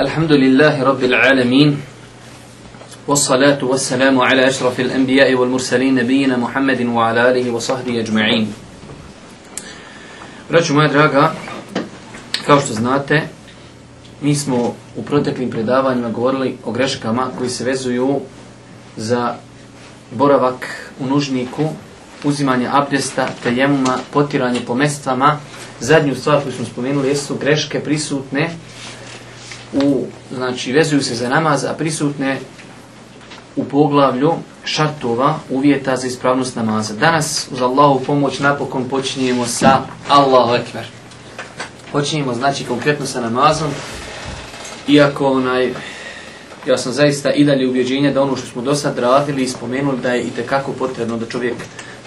الحمد لله رب العالمين والصلاة والسلام على أشرف الأنبياء والمرسلين نبينا محمد وعلى آله وصحبه أجمعين Braću moja draga, kao što znate, mi smo u proteklim predavanjima govorili o greškama koji se vezuju za boravak u nužniku, uzimanje abdesta, teljemuma, potiranje po mestvama. Zadnju stvar koju smo spomenuli jesu greške prisutne u, znači vezuju se za namaz, a prisutne u poglavlju šartova uvjeta za ispravnost namaza. Danas, uz Allahu pomoć, napokon počinjemo sa Allahu Ekber. Počinjemo, znači, konkretno sa namazom, iako onaj, ja sam zaista i dalje ubjeđenja da ono što smo do sad radili i spomenuli da je i kako potrebno da čovjek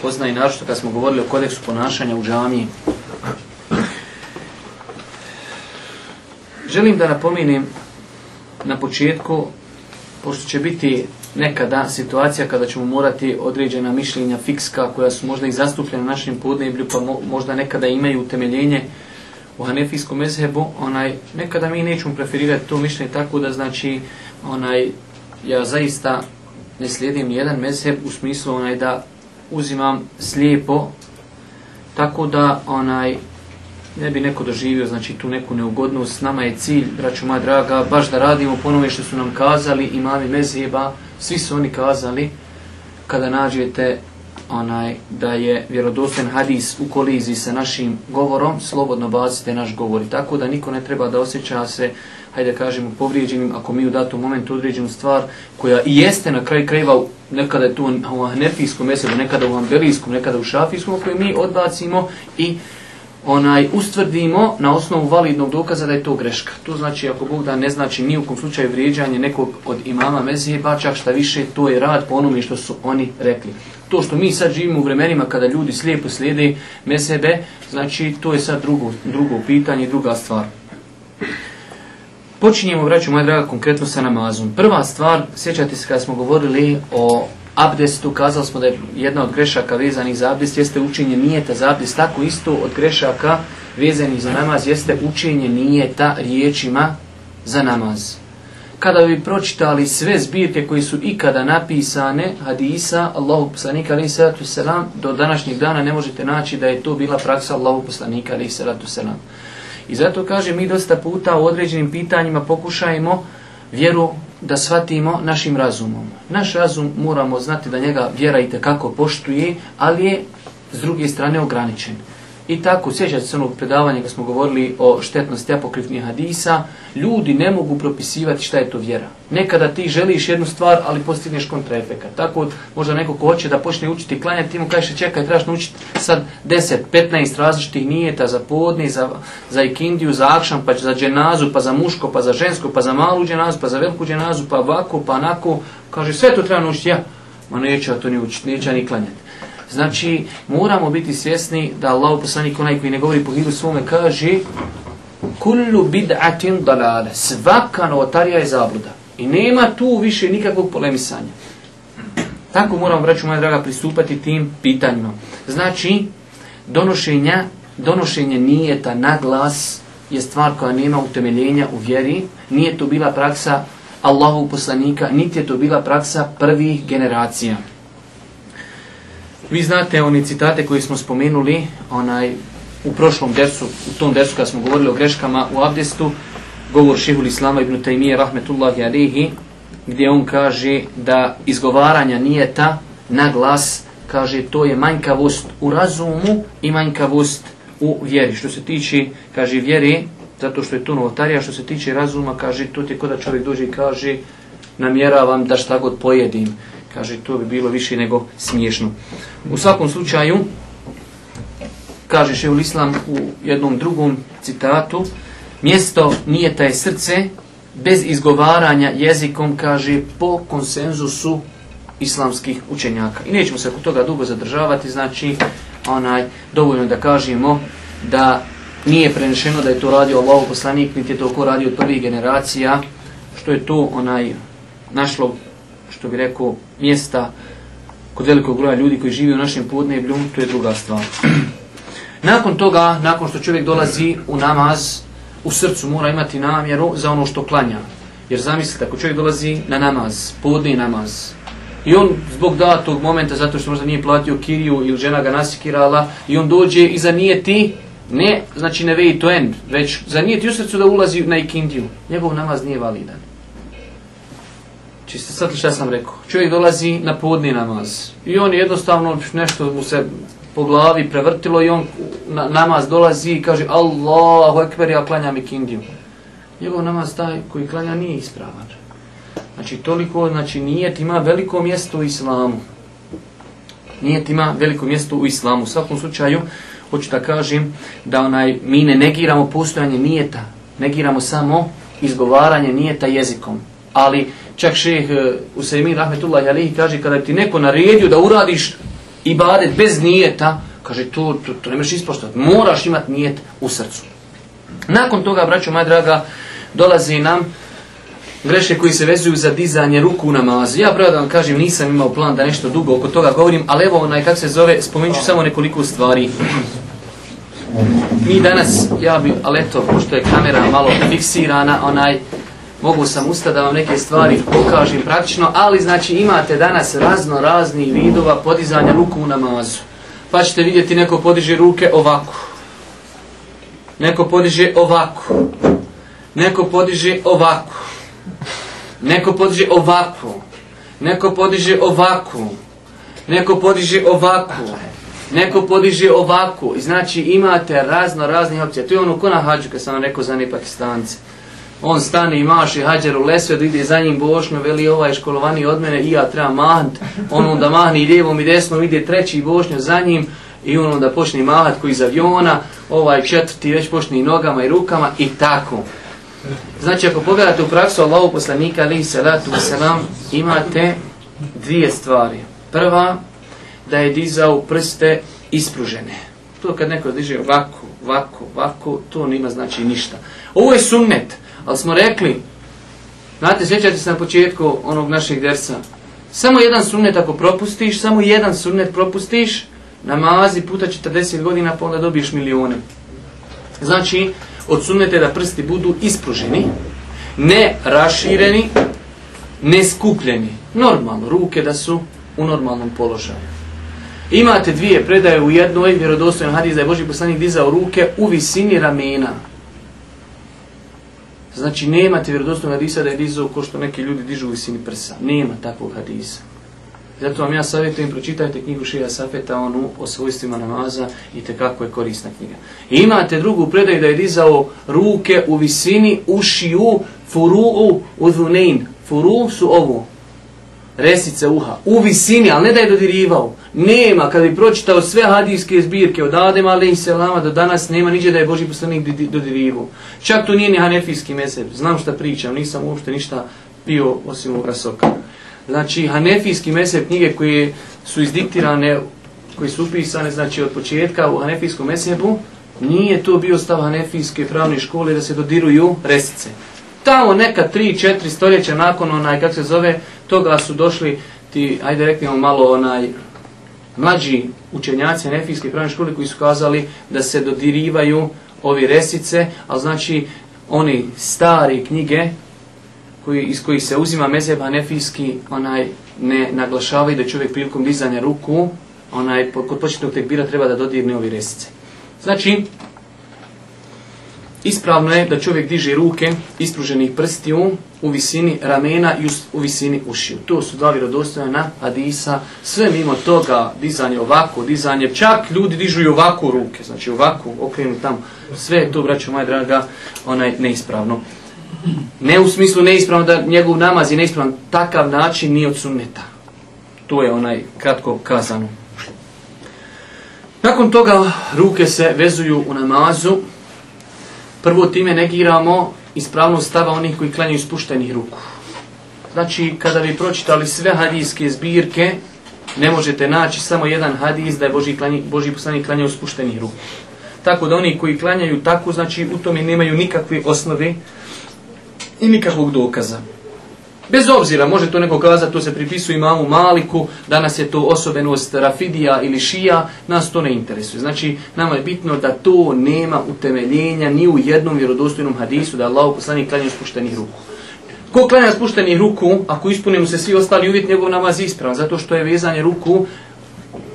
pozna i našto kad smo govorili o kodeksu ponašanja u džamiji, Želim da napominem na početku, pošto će biti nekada situacija kada ćemo morati određena mišljenja fikska koja su možda i zastupljena na našem podneblju, pa mo možda nekada imaju utemeljenje u hanefijskom mezhebu, onaj, nekada mi nećemo preferirati to mišljenje tako da znači, onaj, ja zaista ne slijedim jedan mezheb u smislu onaj da uzimam slijepo, tako da onaj, ne bi neko doživio znači tu neku neugodnost. Nama je cilj, braću moja draga, baš da radimo ponove što su nam kazali imami mezijeba, svi su oni kazali kada nađete onaj da je vjerodostojan hadis u koliziji sa našim govorom, slobodno bacite naš govor. Tako da niko ne treba da osjeća se, hajde da kažemo, povrijeđenim ako mi u datom momentu određenu stvar koja i jeste na kraj krajeva, nekada je tu u ahnefijskom mjesebu, nekada u ambelijskom, nekada u šafijskom, koju mi odbacimo i onaj ustvrdimo na osnovu validnog dokaza da je to greška. To znači, ako Bog da ne znači ni u kom slučaju vrijeđanje nekog od imama Mezijeba, čak šta više, to je rad po onome što su oni rekli. To što mi sad živimo u vremenima kada ljudi slijepo slijede Mezijebe, znači to je sad drugo, drugo pitanje, druga stvar. Počinjemo, vraću moja draga, konkretno sa namazom. Prva stvar, sjećate se kada smo govorili o abdestu, kazali smo da je jedna od grešaka vezanih za abdest, jeste učenje nijeta za abdest, tako isto od grešaka vezanih za namaz, jeste učenje nijeta riječima za namaz. Kada bi pročitali sve zbirke koji su ikada napisane, hadisa, Allahu poslanika alaihi sallatu selam, do današnjeg dana ne možete naći da je to bila praksa Allahu poslanika alaihi sallatu selam. I zato kaže, mi dosta puta u određenim pitanjima pokušajmo vjeru da shvatimo našim razumom. Naš razum moramo znati da njega vjera i kako poštuje, ali je s druge strane ograničen. I tako, sjećate se onog predavanja kada smo govorili o štetnosti apokrifnih hadisa, ljudi ne mogu propisivati šta je to vjera. Nekada ti želiš jednu stvar, ali postigneš kontraefekat. Tako, možda neko ko hoće da počne učiti klanjati, ti mu kažeš, čekaj, trebaš naučiti sad 10-15 različitih nijeta za podni, za, za ikindiju, za akšan, pa za dženazu, pa za muško, pa za žensko, pa za malu dženazu, pa za veliku dženazu, pa ovako, pa onako. Kaže, sve to treba naučiti, ja. Ma neće ja to ni učiti, neće ja ni klanjati. Znači, moramo biti svjesni da Allah poslanik onaj koji ne govori po hiru svome kaže Kullu bid'atin dalale, svaka novotarija je zabluda. I nema tu više nikakvog polemisanja. Tako moramo, braću moja draga, pristupati tim pitanjima. Znači, donošenja, donošenje nijeta na glas je stvar koja nema utemeljenja u vjeri. Nije to bila praksa Allahu poslanika, niti je to bila praksa prvih generacija. Vi znate oni citate koji smo spomenuli onaj u prošlom dersu, u tom dersu kada smo govorili o greškama u abdestu, govor Šihul Islama ibn Taymiye rahmetullahi alihi, gdje on kaže da izgovaranja nijeta na glas, kaže to je manjkavost u razumu i manjkavost u vjeri. Što se tiče, kaže vjeri, zato što je to novotarija, što se tiče razuma, kaže to je kada čovjek dođe i kaže namjeravam da šta god pojedim kaže to bi bilo više nego smiješno. U svakom slučaju, kaže Šeul Islam u jednom drugom citatu, mjesto nije taj srce, bez izgovaranja jezikom, kaže, po konsenzusu islamskih učenjaka. I nećemo se oko toga dugo zadržavati, znači, onaj, dovoljno da kažemo da nije prenešeno da je to radio Allah poslanik, niti je to ko radio od prvih generacija, što je to onaj našlo, što bi rekao, mjesta kod velikog broja ljudi koji žive u našem podneblju, to je druga stvar. Nakon toga, nakon što čovjek dolazi u namaz, u srcu mora imati namjeru za ono što klanja. Jer zamislite, ako čovjek dolazi na namaz, podni namaz, i on zbog datog momenta, zato što možda nije platio kiriju ili žena ga nasikirala, i on dođe i zanijeti, ne, znači ne vej to end, već zanijeti u srcu da ulazi na ikindiju, njegov namaz nije validan. Znači, ste sad li šta sam rekao? Čovjek dolazi na podni namaz i on jednostavno nešto mu se po glavi prevrtilo i on na namaz dolazi i kaže Allahu Ekber, ja klanjam ikindiju. Njegov namaz taj koji klanja nije ispravan. Znači, toliko, znači, nijet ima veliko mjesto u islamu. Nijet ima veliko mjesto u islamu. U svakom slučaju, hoću da kažem da onaj, mi ne negiramo postojanje nijeta, negiramo samo izgovaranje nijeta jezikom. Ali, Čak šeh eh, Usaimin Rahmetullahi Alihi kaže, kada ti neko naredio da uradiš ibadet bez nijeta, kaže, to, to, to ne možeš ispoštovati, moraš imat nijet u srcu. Nakon toga, braćo moja draga, dolazi nam greške koji se vezuju za dizanje ruku na namazu. Ja pravo da vam kažem, nisam imao plan da nešto dugo oko toga govorim, ali evo onaj, kak se zove, spomenut samo nekoliko stvari. Mi danas, ja bi, ali eto, pošto je kamera malo fiksirana, onaj, mogu sam usta da vam neke stvari pokažem praktično, ali znači imate danas razno raznih vidova podizanja ruku u namazu. Pa ćete vidjeti neko podiže ruke ovako. Neko podiže ovako. Neko podiže ovako. Neko podiže ovako. Neko podiže ovako. Neko podiže ovako. Neko podiže ovako. I znači imate razno raznih opcija. To je ono ko na hađu kad sam vam rekao za ne pakistance on stane i maši hađeru lesve, da ide za njim bošnjo, veli ovaj školovani od mene i ja treba mahat, on onda mahni lijevom i desnom, ide treći bošnjo za njim i on onda počne mahat koji iz aviona, ovaj četvrti već počne i nogama i rukama i tako. Znači ako pogledate u praksu Allahu poslanika ali i salatu wasalam, imate dvije stvari. Prva, da je dizao prste ispružene. To kad neko diže ovako, ovako, ovako, to nima znači ništa. Ovo je sunnet. Ali smo rekli, znate, sjećate se na početku onog našeg dersa, samo jedan sunnet ako propustiš, samo jedan sunnet propustiš, namazi puta 40 godina, pa onda dobiješ milijone. Znači, od sunnete da prsti budu ispruženi, ne rašireni, ne skupljeni. Normalno, ruke da su u normalnom položaju. Imate dvije predaje u jednoj, vjerodostojno hadis da je Boži poslanik dizao ruke u visini ramena. Znači, nema ti vjerodostog hadisa da je dizao ko što neki ljudi dižu u visini prsa. Nema takvog hadisa. Zato vam ja savjetujem, pročitajte knjigu Šija Safeta, onu o svojstvima namaza i te kako je korisna knjiga. I imate drugu predaj da je dizao ruke u visini ušiju furu u dhunein. Furu su ovo, resice uha, u visini, ali ne da je dodirivao. Nema, kada bi pročitao sve hadijske zbirke od Adem alaih selama do danas, nema niđe da je Boži poslanik dodirivao. Čak to nije ni hanefijski mezheb, znam šta pričam, nisam uopšte ništa pio osim u rasoka. Znači, hanefijski mezheb knjige koje su izdiktirane, koje su upisane znači, od početka u hanefijskom mezhebu, nije to bio stav hanefijske pravne škole da se dodiruju resice tamo neka 3 4 stoljeća nakon onaj kako se zove toga su došli ti ajde reknemo malo onaj mlađi učenjaci nefijske pravne škole koji su kazali da se dodirivaju ovi resice, ali znači oni stari knjige koji, iz kojih se uzima mezeb nefijski, onaj ne naglašavaju da čovjek prilikom dizanja ruku, onaj kod početnog tekbira treba da dodirne ovi resice. Znači, Ispravno je da čovjek diže ruke ispruženih prstiju u visini ramena i u visini ušiju. To su dva vjerodostojna na Hadisa. Sve mimo toga, dizanje ovako, dizanje, čak ljudi dižu i ovako ruke, znači ovako, okrenu tamo. Sve je to, braćo moja draga, onaj neispravno. Ne u smislu neispravno da njegov namaz je neispravan, takav način nije od sunneta. To je onaj kratko kazano. Nakon toga ruke se vezuju u namazu, Prvo time negiramo ispravno stava onih koji klanjaju spuštenih ruku. Znači, kada bi pročitali sve hadijske zbirke, ne možete naći samo jedan hadijs da je Boži, klanj, Boži poslanik klanjao spuštenih ruku. Tako da oni koji klanjaju tako, znači u tome nemaju nikakve osnove i nikakvog dokaza. Bez obzira, može to neko kazati, to se pripisuje imamu Maliku, danas je to osobenost Rafidija ili Šija, nas to ne interesuje. Znači, nama je bitno da to nema utemeljenja ni u jednom vjerodostojnom hadisu, da je Allah poslanik klanja spuštenih ruku. Ko klanja spuštenih ruku, ako ispune mu se svi ostali uvjet, njegov namaz ispravan, zato što je vezanje ruku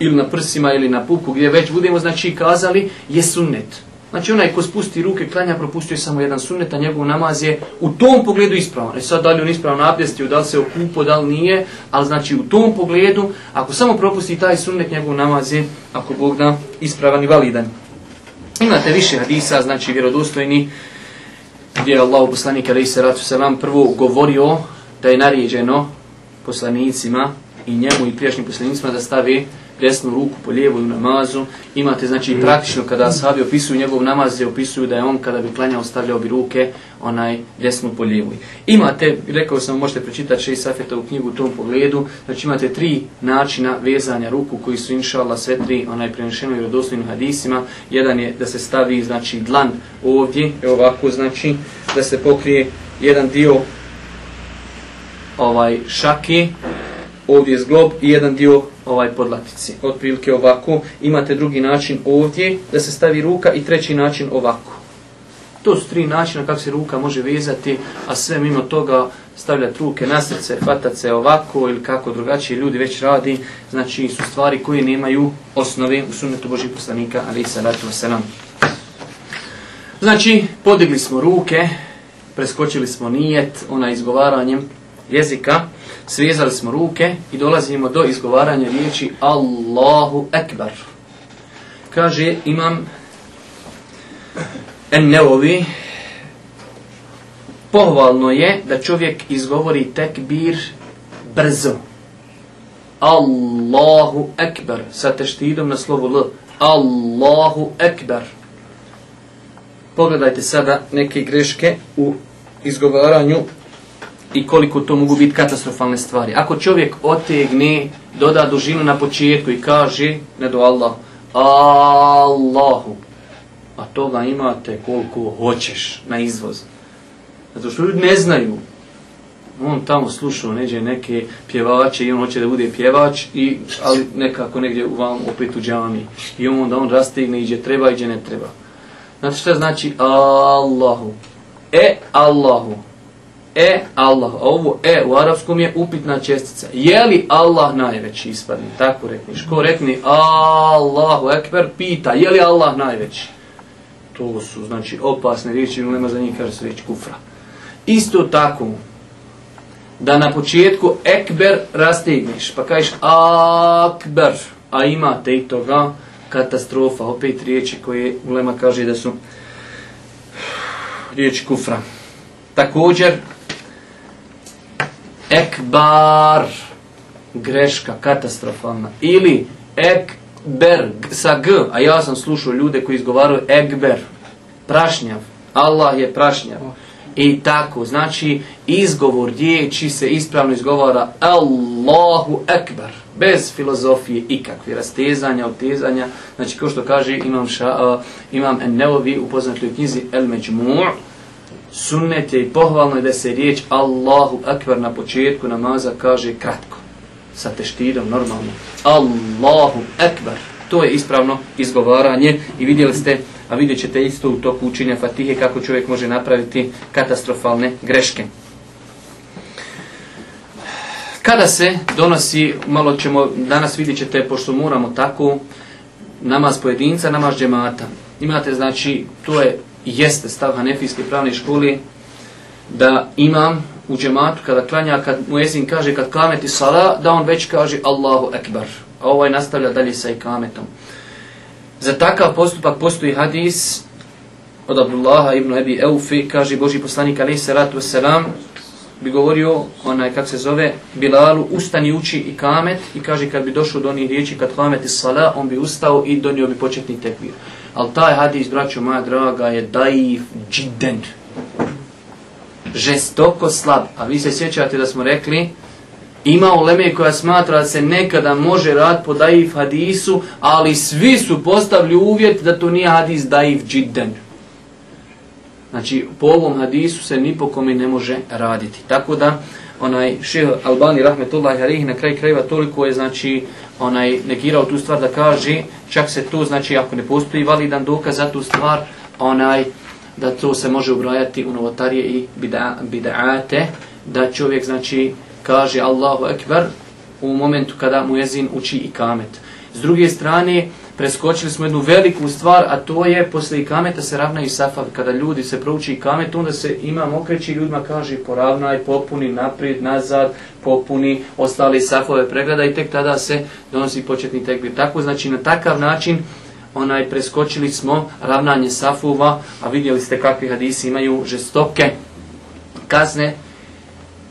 ili na prsima ili na puku, gdje već budemo, znači, kazali, je sunnet. Znači onaj ko spusti ruke, klanja, propustuje samo jedan sunnet, a njegov namaz je u tom pogledu ispravan. E sad da li on ispravan abdestio, da li se okupo, da li nije, ali znači u tom pogledu, ako samo propusti taj sunnet, njegov namaz je, ako Bog da, ispravan i validan. Imate više hadisa, znači vjerodostojni, gdje je Allah u poslanike, ali se ratu se vam prvo govorio da je naređeno poslanicima, i njemu i priješnjim poslanicima da stavi desnu ruku po lijevoj namazu. Imate znači mm. praktično kada sahabi opisuju njegov namaz, je opisuju da je on kada bi klanjao stavljao bi ruke onaj desnu po lijevoj. Imate, rekao sam, možete pročitati še i safeta u knjigu u tom pogledu, znači imate tri načina vezanja ruku koji su inša Allah sve tri onaj prenešeno i rodoslovnim hadisima. Jedan je da se stavi znači dlan ovdje, evo ovako znači da se pokrije jedan dio ovaj šake, ovdje je zglob i jedan dio ovaj podlaktice. Otprilike ovako, imate drugi način ovdje da se stavi ruka i treći način ovako. To su tri načina kako se ruka može vezati, a sve mimo toga stavljati ruke na srce, hvatati se ovako ili kako drugačije ljudi već radi, znači su stvari koje nemaju osnove u sunnetu Božih poslanika, ali i salatu wasalam. Znači, podigli smo ruke, preskočili smo nijet, ona izgovaranjem jezika, svezali smo ruke i dolazimo do izgovaranja riječi Allahu Ekber. Kaže imam Ennevovi pohvalno je da čovjek izgovori tekbir brzo. Allahu Ekber sa teštidom na slovu L. Allahu Ekber. Pogledajte sada neke greške u izgovaranju i koliko to mogu biti katastrofalne stvari. Ako čovjek otegne, doda dužinu na početku i kaže, ne do Allah, Allahu, a toga imate koliko hoćeš na izvoz. Zato što ljudi ne znaju. On tamo slušao neđe neke pjevače i on hoće da bude pjevač, i, ali nekako negdje u vam opet u džami. I onda on rastegne i gdje treba i gdje ne treba. Znate šta znači Allahu? E Allahu e Allah, ovo e u arapskom je upitna čestica. Je li Allah najveći ispadni? Tako rekni. Ško rekni Allahu Ekber pita, je li Allah najveći? To su znači opasne riječi, ili nema za njih kaže se riječ kufra. Isto tako, da na početku Ekber rastegneš, pa kažeš Akber, a imate i toga katastrofa, opet riječi koje ulema kaže da su riječi kufra. Također, ekbar, greška, katastrofalna. Ili ekber, sa g, a ja sam slušao ljude koji izgovaraju ekber, prašnjav. Allah je prašnjav. I tako, znači, izgovor riječi se ispravno izgovara Allahu ekber. Bez filozofije ikakve, rastezanja, otezanja. Znači, kao što kaže imam, ša, uh, imam en neovi upoznatljoj knjizi El Međmu'u, sunnet je i pohvalno je da se riječ Allahu Akbar na početku namaza kaže kratko, sa teštidom normalno. Allahu Akbar, to je ispravno izgovaranje i vidjeli ste, a vidjet ćete isto u toku učinja fatihe kako čovjek može napraviti katastrofalne greške. Kada se donosi, malo ćemo, danas vidjet ćete, pošto moramo tako, namaz pojedinca, namaz džemata. Imate, znači, to je i jeste stav Hanefijske pravne škole, da imam u džematu kada klanja, kad mu jezin kaže kad kameti sala, da on već kaže Allahu Ekbar. A ovaj nastavlja dalje sa ikametom. Za takav postupak postoji hadis od Abdullaha ibn Ebi Eufi, kaže Boži poslanik alaih salatu wasalam, bi govorio, onaj, kak se zove, Bilalu, ustani uči i kamet i kaže kad bi došao do onih riječi, kad kameti sala, on bi ustao i donio bi početni tekbir. Ali taj hadis, braćo moja draga, je daif džiden. Žestoko slab. A vi se sjećate da smo rekli, ima uleme koja smatra da se nekada može rad po daif hadisu, ali svi su postavili uvjet da to nije hadis daif džiden. Žestoko Znači, po ovom hadisu se ni po kome ne može raditi. Tako da, onaj šir Albani Rahmetullahi Harihi na kraj krajeva toliko je, znači, onaj negirao tu stvar da kaže, čak se to, znači, ako ne postoji validan dokaz za tu stvar, onaj, da to se može ubrajati u novotarije i bidaate, da čovjek, znači, kaže Allahu Ekber u momentu kada mu jezin uči i kamet. S druge strane, preskočili smo jednu veliku stvar, a to je posle i kameta se ravna i safa. Kada ljudi se prouči i kamet, onda se imam okreći ljudima kaže poravnaj, popuni naprijed, nazad, popuni ostali safove pregleda i tek tada se donosi početni tekbir. Tako znači na takav način onaj preskočili smo ravnanje safova, a vidjeli ste kakvi hadisi imaju žestoke kazne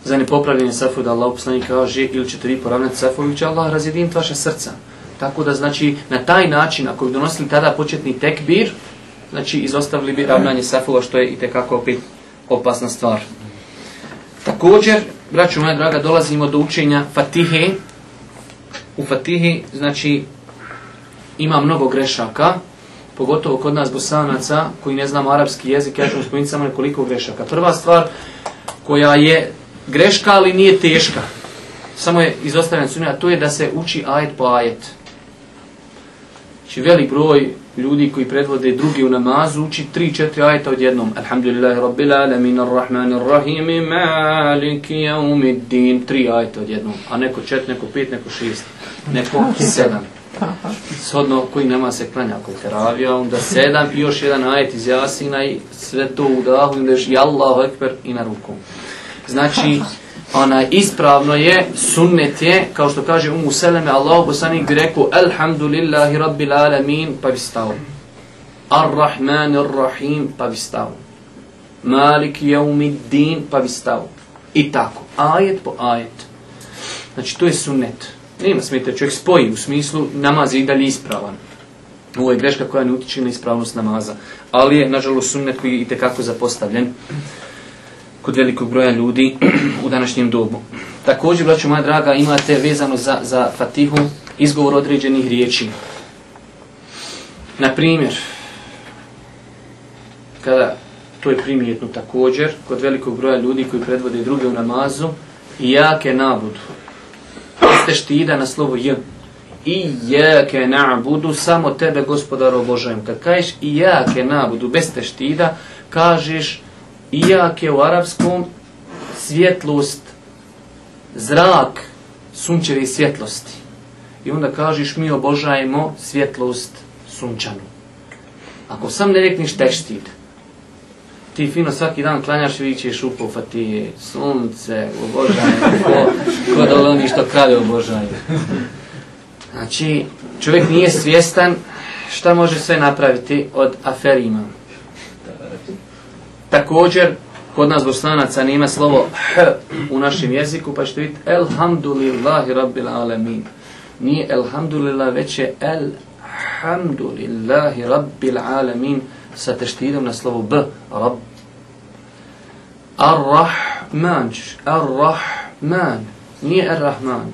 za nepopravljanje safu da Allah poslanik kaže ili ćete vi poravnati safu ili će Allah razjedin vaše srca. Tako da znači na taj način ako bi donosili tada početni tekbir, znači izostavili bi ravnanje safova što je i te kako opet opasna stvar. Također, braćo moja draga, dolazimo do učenja Fatihe. U Fatihi znači ima mnogo grešaka, pogotovo kod nas bosanaca koji ne znamo arapski jezik, ja ću spomenuti samo nekoliko grešaka. Prva stvar koja je greška, ali nije teška, samo je izostavljena sumnja, to je da se uči ajet po ajet. Znači velik broj ljudi koji predvode drugi u namazu uči tri, četiri ajeta odjednom. Alhamdulillahi rabbil alamin arrahman arrahim i maliki jaumiddin. Tri ajeta odjednom. A neko čet, neko pet, neko šest, neko sedam. Shodno koji nama se klanja kod teravija, onda sedam i još jedan ajet iz jasina i sve to udahu i leži Allahu ekber i na rukom. Znači, onaj ispravno je sunnet je kao što kaže Ummu Seleme Allahu poslanik bi rekao alhamdulillahi rabbil alamin pa bi stao arrahmanir rahim pa bi stao malik yawmiddin pa bi stao i tako ajet po ajet znači to je sunnet nema smeta čovjek spoji u smislu namaz je i dalje ispravan ovo je greška koja ne utiče na ispravnost namaza ali je nažalost sunnet koji je i tekako zapostavljen kod velikog broja ljudi u današnjem dobu. Također, braću moja draga, imate vezano za, za fatihu izgovor određenih riječi. Naprimjer, kada to je primjetno također, kod velikog broja ljudi koji predvode druge u namazu, i jake nabudu. Jeste štida na slovo j. I jake nabudu, samo tebe gospodar obožajem. Kad kažeš i jake nabudu, bez te štida, kažeš iak je u arapskom svjetlost, zrak sunčeve svjetlosti. I onda kažeš mi obožajemo svjetlost sunčanu. Ako sam ne rekniš teštid, ti fino svaki dan klanjaš i vidit ćeš upofati sunce, obožajemo, ko, ko oni što krave obožaju. Znači, čovjek nije svjestan šta može sve napraviti od aferima. Također, kod nas bosnanaca nema slovo H u našem jeziku, pa ćete vidjeti Elhamdulillahi Rabbil Alamin. Nije Elhamdulillah, već je Elhamdulillahi Rabbil Alamin sa teštidom na slovo B, Rabb. Ar-Rahman, Ar-Rahman, nije Ar-Rahman,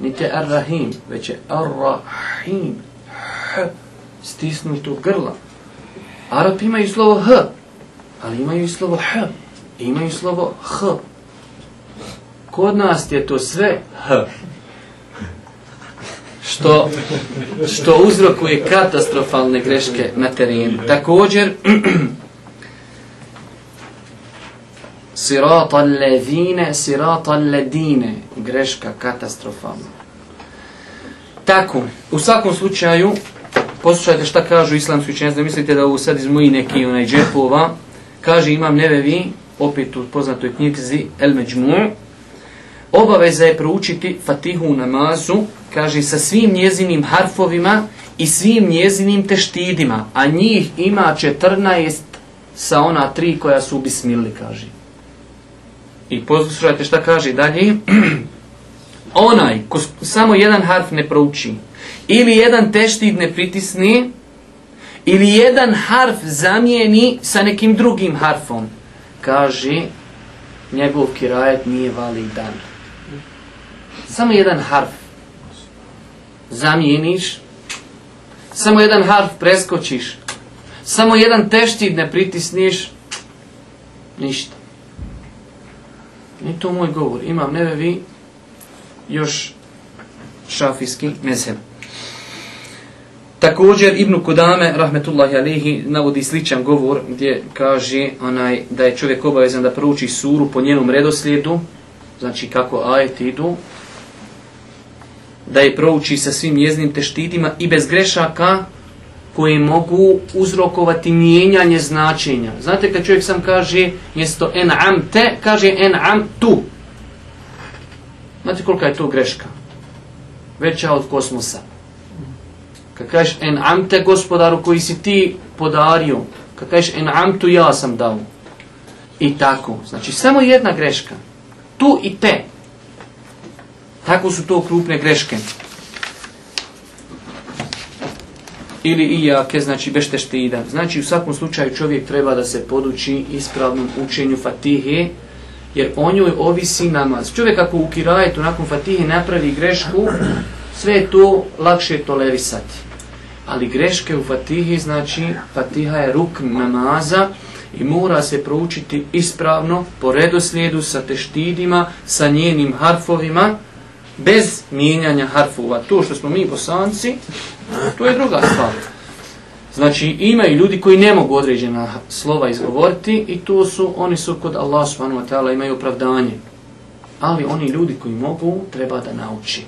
nije Ar-Rahim, već je Ar-Rahim, H, stisnuto grla. Arab imaju slovo H, ali imaju i slovo H, imaju slovo H. Kod nas je to sve H. Što, što uzrokuje katastrofalne greške na terenu. Također, sirata ledine, sirata ledine, greška katastrofalna. Tako, u svakom slučaju, poslušajte šta kažu islamski učenjaci, mislite da ovo sad iz mojih nekih onaj džepova, kaže imam nevevi, opet u poznatoj knjizi El Međmu'u, obaveza je proučiti Fatihu namazu, kaže sa svim njezinim harfovima i svim njezinim teštidima, a njih ima 14 sa ona tri koja su bismili, kaže. I poslušajte šta kaže dalje. onaj ko samo jedan harf ne prouči ili jedan teštid ne pritisni, ili jedan harf zamijeni sa nekim drugim harfom, kaže, njegov kirajet nije validan. Samo jedan harf zamijeniš, samo jedan harf preskočiš, samo jedan teštid ne pritisniš, ništa. I to moj govor. Imam nevevi još šafijski mezheb. Također Ibn Kudame rahmetullahi alejhi navodi sličan govor gdje kaže onaj da je čovjek obavezan da prouči suru po njenom redoslijedu, znači kako ajeti idu, da je prouči sa svim jeznim teštidima i bez grešaka koje mogu uzrokovati mijenjanje značenja. Znate kad čovjek sam kaže mjesto en am te, kaže en am tu. Znate kolika je to greška? Veća od kosmosa kad kažeš en amte gospodaru koji si ti podario, kad kažeš en amtu ja sam dao. I tako. Znači samo jedna greška. Tu i te. Tako su to krupne greške. Ili i jake, znači bešte štida. Znači u svakom slučaju čovjek treba da se poduči ispravnom učenju fatihe, jer o njoj ovisi namaz. Čovjek ako u kirajetu nakon fatihe napravi grešku, sve to lakše tolerisati ali greške u Fatihi znači Fatiha je ruk namaza i mora se proučiti ispravno po redoslijedu sa teštidima, sa njenim harfovima, bez mijenjanja harfova. To što smo mi bosanci, to je druga stvar. Znači ima i ljudi koji ne mogu određena slova izgovoriti i to su, oni su kod Allah subhanahu wa ta'ala imaju opravdanje. Ali oni ljudi koji mogu, treba da nauči.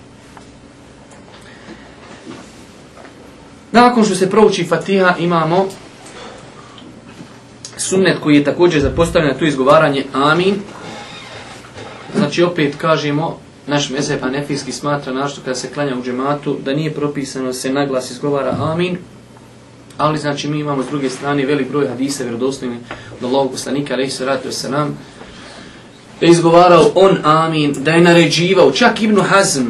Nakon što se prouči Fatiha imamo sunnet koji je također zapostavljen na tu izgovaranje Amin. Znači opet kažemo, naš mezeb anefijski smatra našto kada se klanja u džematu, da nije propisano se naglas izgovara Amin. Ali znači mi imamo s druge strane velik broj hadisa vjerodostojne do Allahog poslanika, reći se ratio se nam, da je izgovarao on Amin, da je naređivao, čak Ibnu Hazm,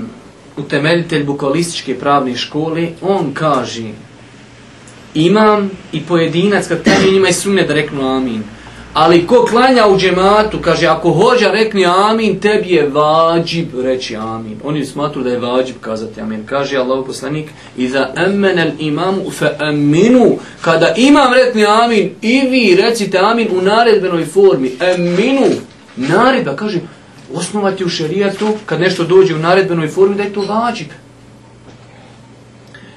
utemeljitelj bukalističke pravne škole, on kaže imam i pojedinac kad kaže njima i sumnje da reknu amin. Ali ko klanja u džematu, kaže ako hođa rekni amin, tebi je vađib reći amin. Oni smatru da je vađib kazati amin. Kaže Allah poslanik, i za emmenel imamu fe eminu, kada imam rekni amin, i vi recite amin u naredbenoj formi, eminu, naredba, kaže, osnovati u šerijatu, kad nešto dođe u naredbenoj formi, da je to vađib.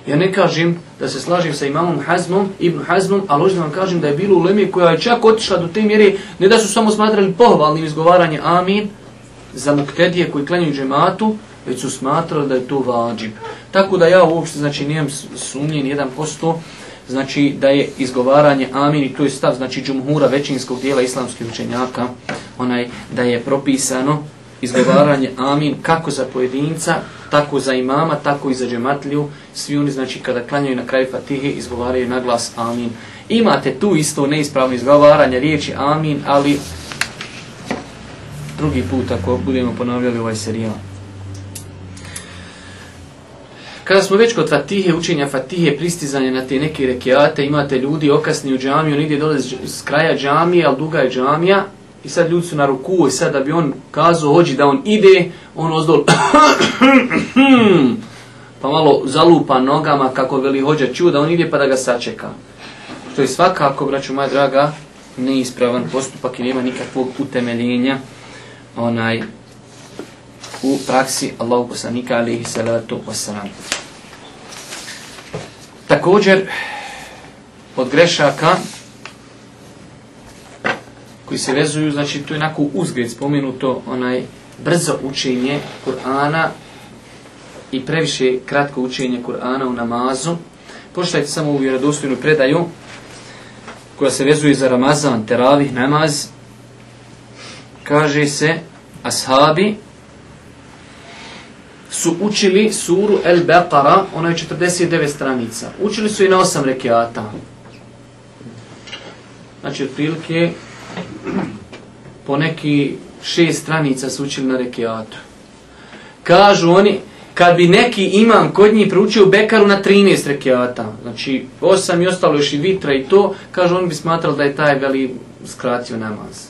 Ja ne kažem da se slažem sa imamom Hazmom, Ibn Hazmom, ali ožem vam kažem da je bilo ulemije koja je čak otišla do te mjere, ne da su samo smatrali pohvalnim izgovaranje amin za muktedije koji klanjuju džematu, već su smatrali da je to vađib. Tako da ja uopšte, znači, nijem sumnje ni jedan posto, znači da je izgovaranje amin i to je stav znači džumhura većinskog dijela islamskih učenjaka onaj da je propisano izgovaranje amin kako za pojedinca tako za imama tako i za džematliju svi oni znači kada klanjaju na kraju fatihe izgovaraju na glas amin imate tu isto neispravno izgovaranje riječi amin ali drugi put ako budemo ponavljali ovaj serijal Kada smo već kod Fatihe, učenja Fatihe, pristizanje na te neke rekiate, imate ljudi okasni u džamiju, on ide dole s kraja džamije, ali duga je džamija, i sad ljudi su na ruku, i sad da bi on kazao, hođi da on ide, on ozdol, pa malo zalupa nogama kako veli hođa čuda, on ide pa da ga sačeka. Što je svakako, braću moja draga, neispravan postupak i nema nikakvog utemeljenja onaj u praksi Allahu poslanika alihi salatu wasalam. Također, od grešaka koji se vezuju, znači to je onako uzgred spomenuto, onaj brzo učenje Kur'ana i previše kratko učenje Kur'ana u namazu. Pošlajte samo u vjerodostojnu predaju koja se vezuje za Ramazan, teravih, namaz. Kaže se, ashabi, su učili suru El Beqara, ona je 49 stranica. Učili su i na osam rekiata. Znači, otprilike, po neki šest stranica su učili na rekiatu. Kažu oni, kad bi neki imam kod njih proučio Bekaru na 13 rekiata, znači osam i ostalo još i vitra i to, kažu oni bi smatrali da je taj veli skratio namaz.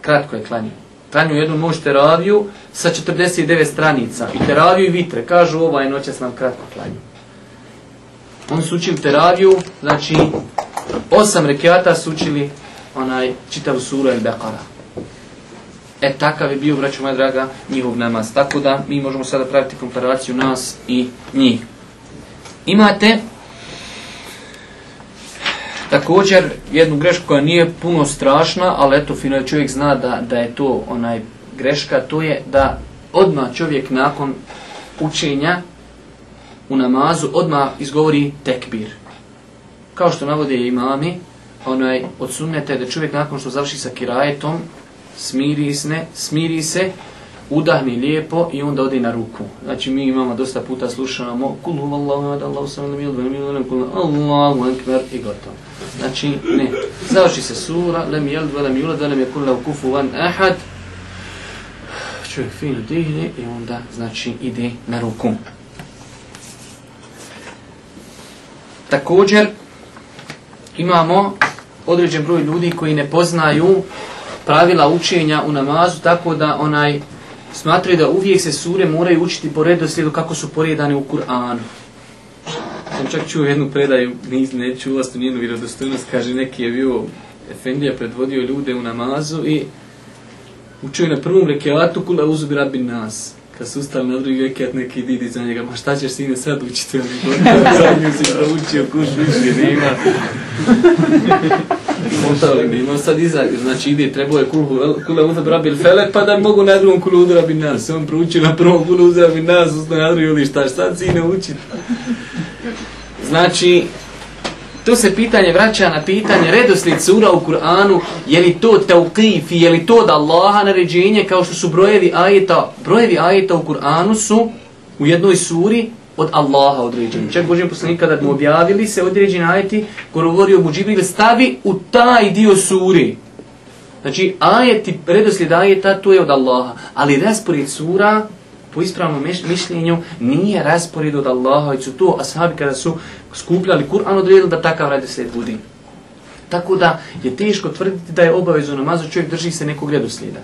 Kratko je klanio. Klanju jednu noć teraviju sa 49 stranica. I teraviju i vitre. Kažu ovaj noć nam kratko klanju. On su učili teraviju, znači osam rekiata su učili onaj, čitav suru El Bekara. E takav je bio, braću moja draga, njihov namaz. Tako da mi možemo sada praviti komparaciju nas i njih. Imate Također, jednu grešku koja nije puno strašna, ali eto, finalno čovjek zna da, da je to onaj greška, to je da odmah čovjek nakon učenja u namazu, odmah izgovori tekbir. Kao što navode imami, onaj, odsunete da čovjek nakon što završi sa kirajetom, smiri, izne, smiri se, smiri se, udahni lijepo i onda odi na ruku. Znači mi imamo dosta puta slušamo kulu vallahu ad allahu sallam ilu vallahu ilu vallahu ilu vallahu ilu i gotovo. Znači ne. Završi se sura, lem jeld velem jula velem je kulla u kufu van ahad. Čovjek fino dihne i onda znači ide na ruku. Također imamo određen broj ljudi koji ne poznaju pravila učenja u namazu tako da onaj smatraju da uvijek se sure moraju učiti po redoslijedu kako su poredane u Kur'anu. Sam čak čuo jednu predaju, niz neću ulasti nijednu vjerodostojnost, kaže neki je bio Efendija predvodio ljude u namazu i učio je na prvom rekelatu kula uzubi rabbi nas kad su ustali na drugi vekijat neki didi za njega, ma šta ćeš sine sad učiti u onih godina, za nju si naučio kuš više, nema. Montali mi, imam sad iza, znači ide, trebao je kulhu, kule uza brabil fele, pa da mogu na drugom kulu udrabi nas. On proučio na prvom kulu udrabi nas, ustao na drugi, ili šta, šta sine učiti? Znači, To se pitanje vraća na pitanje redoslijed sura u Kur'anu, je li to tauqif, je li to od Allaha naređenje, kao što su brojevi ajeta, brojevi ajeta u Kur'anu su u jednoj suri od Allaha određeni. Čak Božijem poslanika kada mu objavili se određeni ajeti, govori o Buđibrile, stavi u taj dio suri. Znači, ajeti, redoslijed ajeta, to je od Allaha. Ali raspored sura, po ispravnom mišljenju, nije raspored od Allaha, i su to ashabi kada su skupljali Kur'an odredili da takav radi sljed budi. Tako da je teško tvrditi da je obavezno namazu čovjek drži se nekog redoslijeda.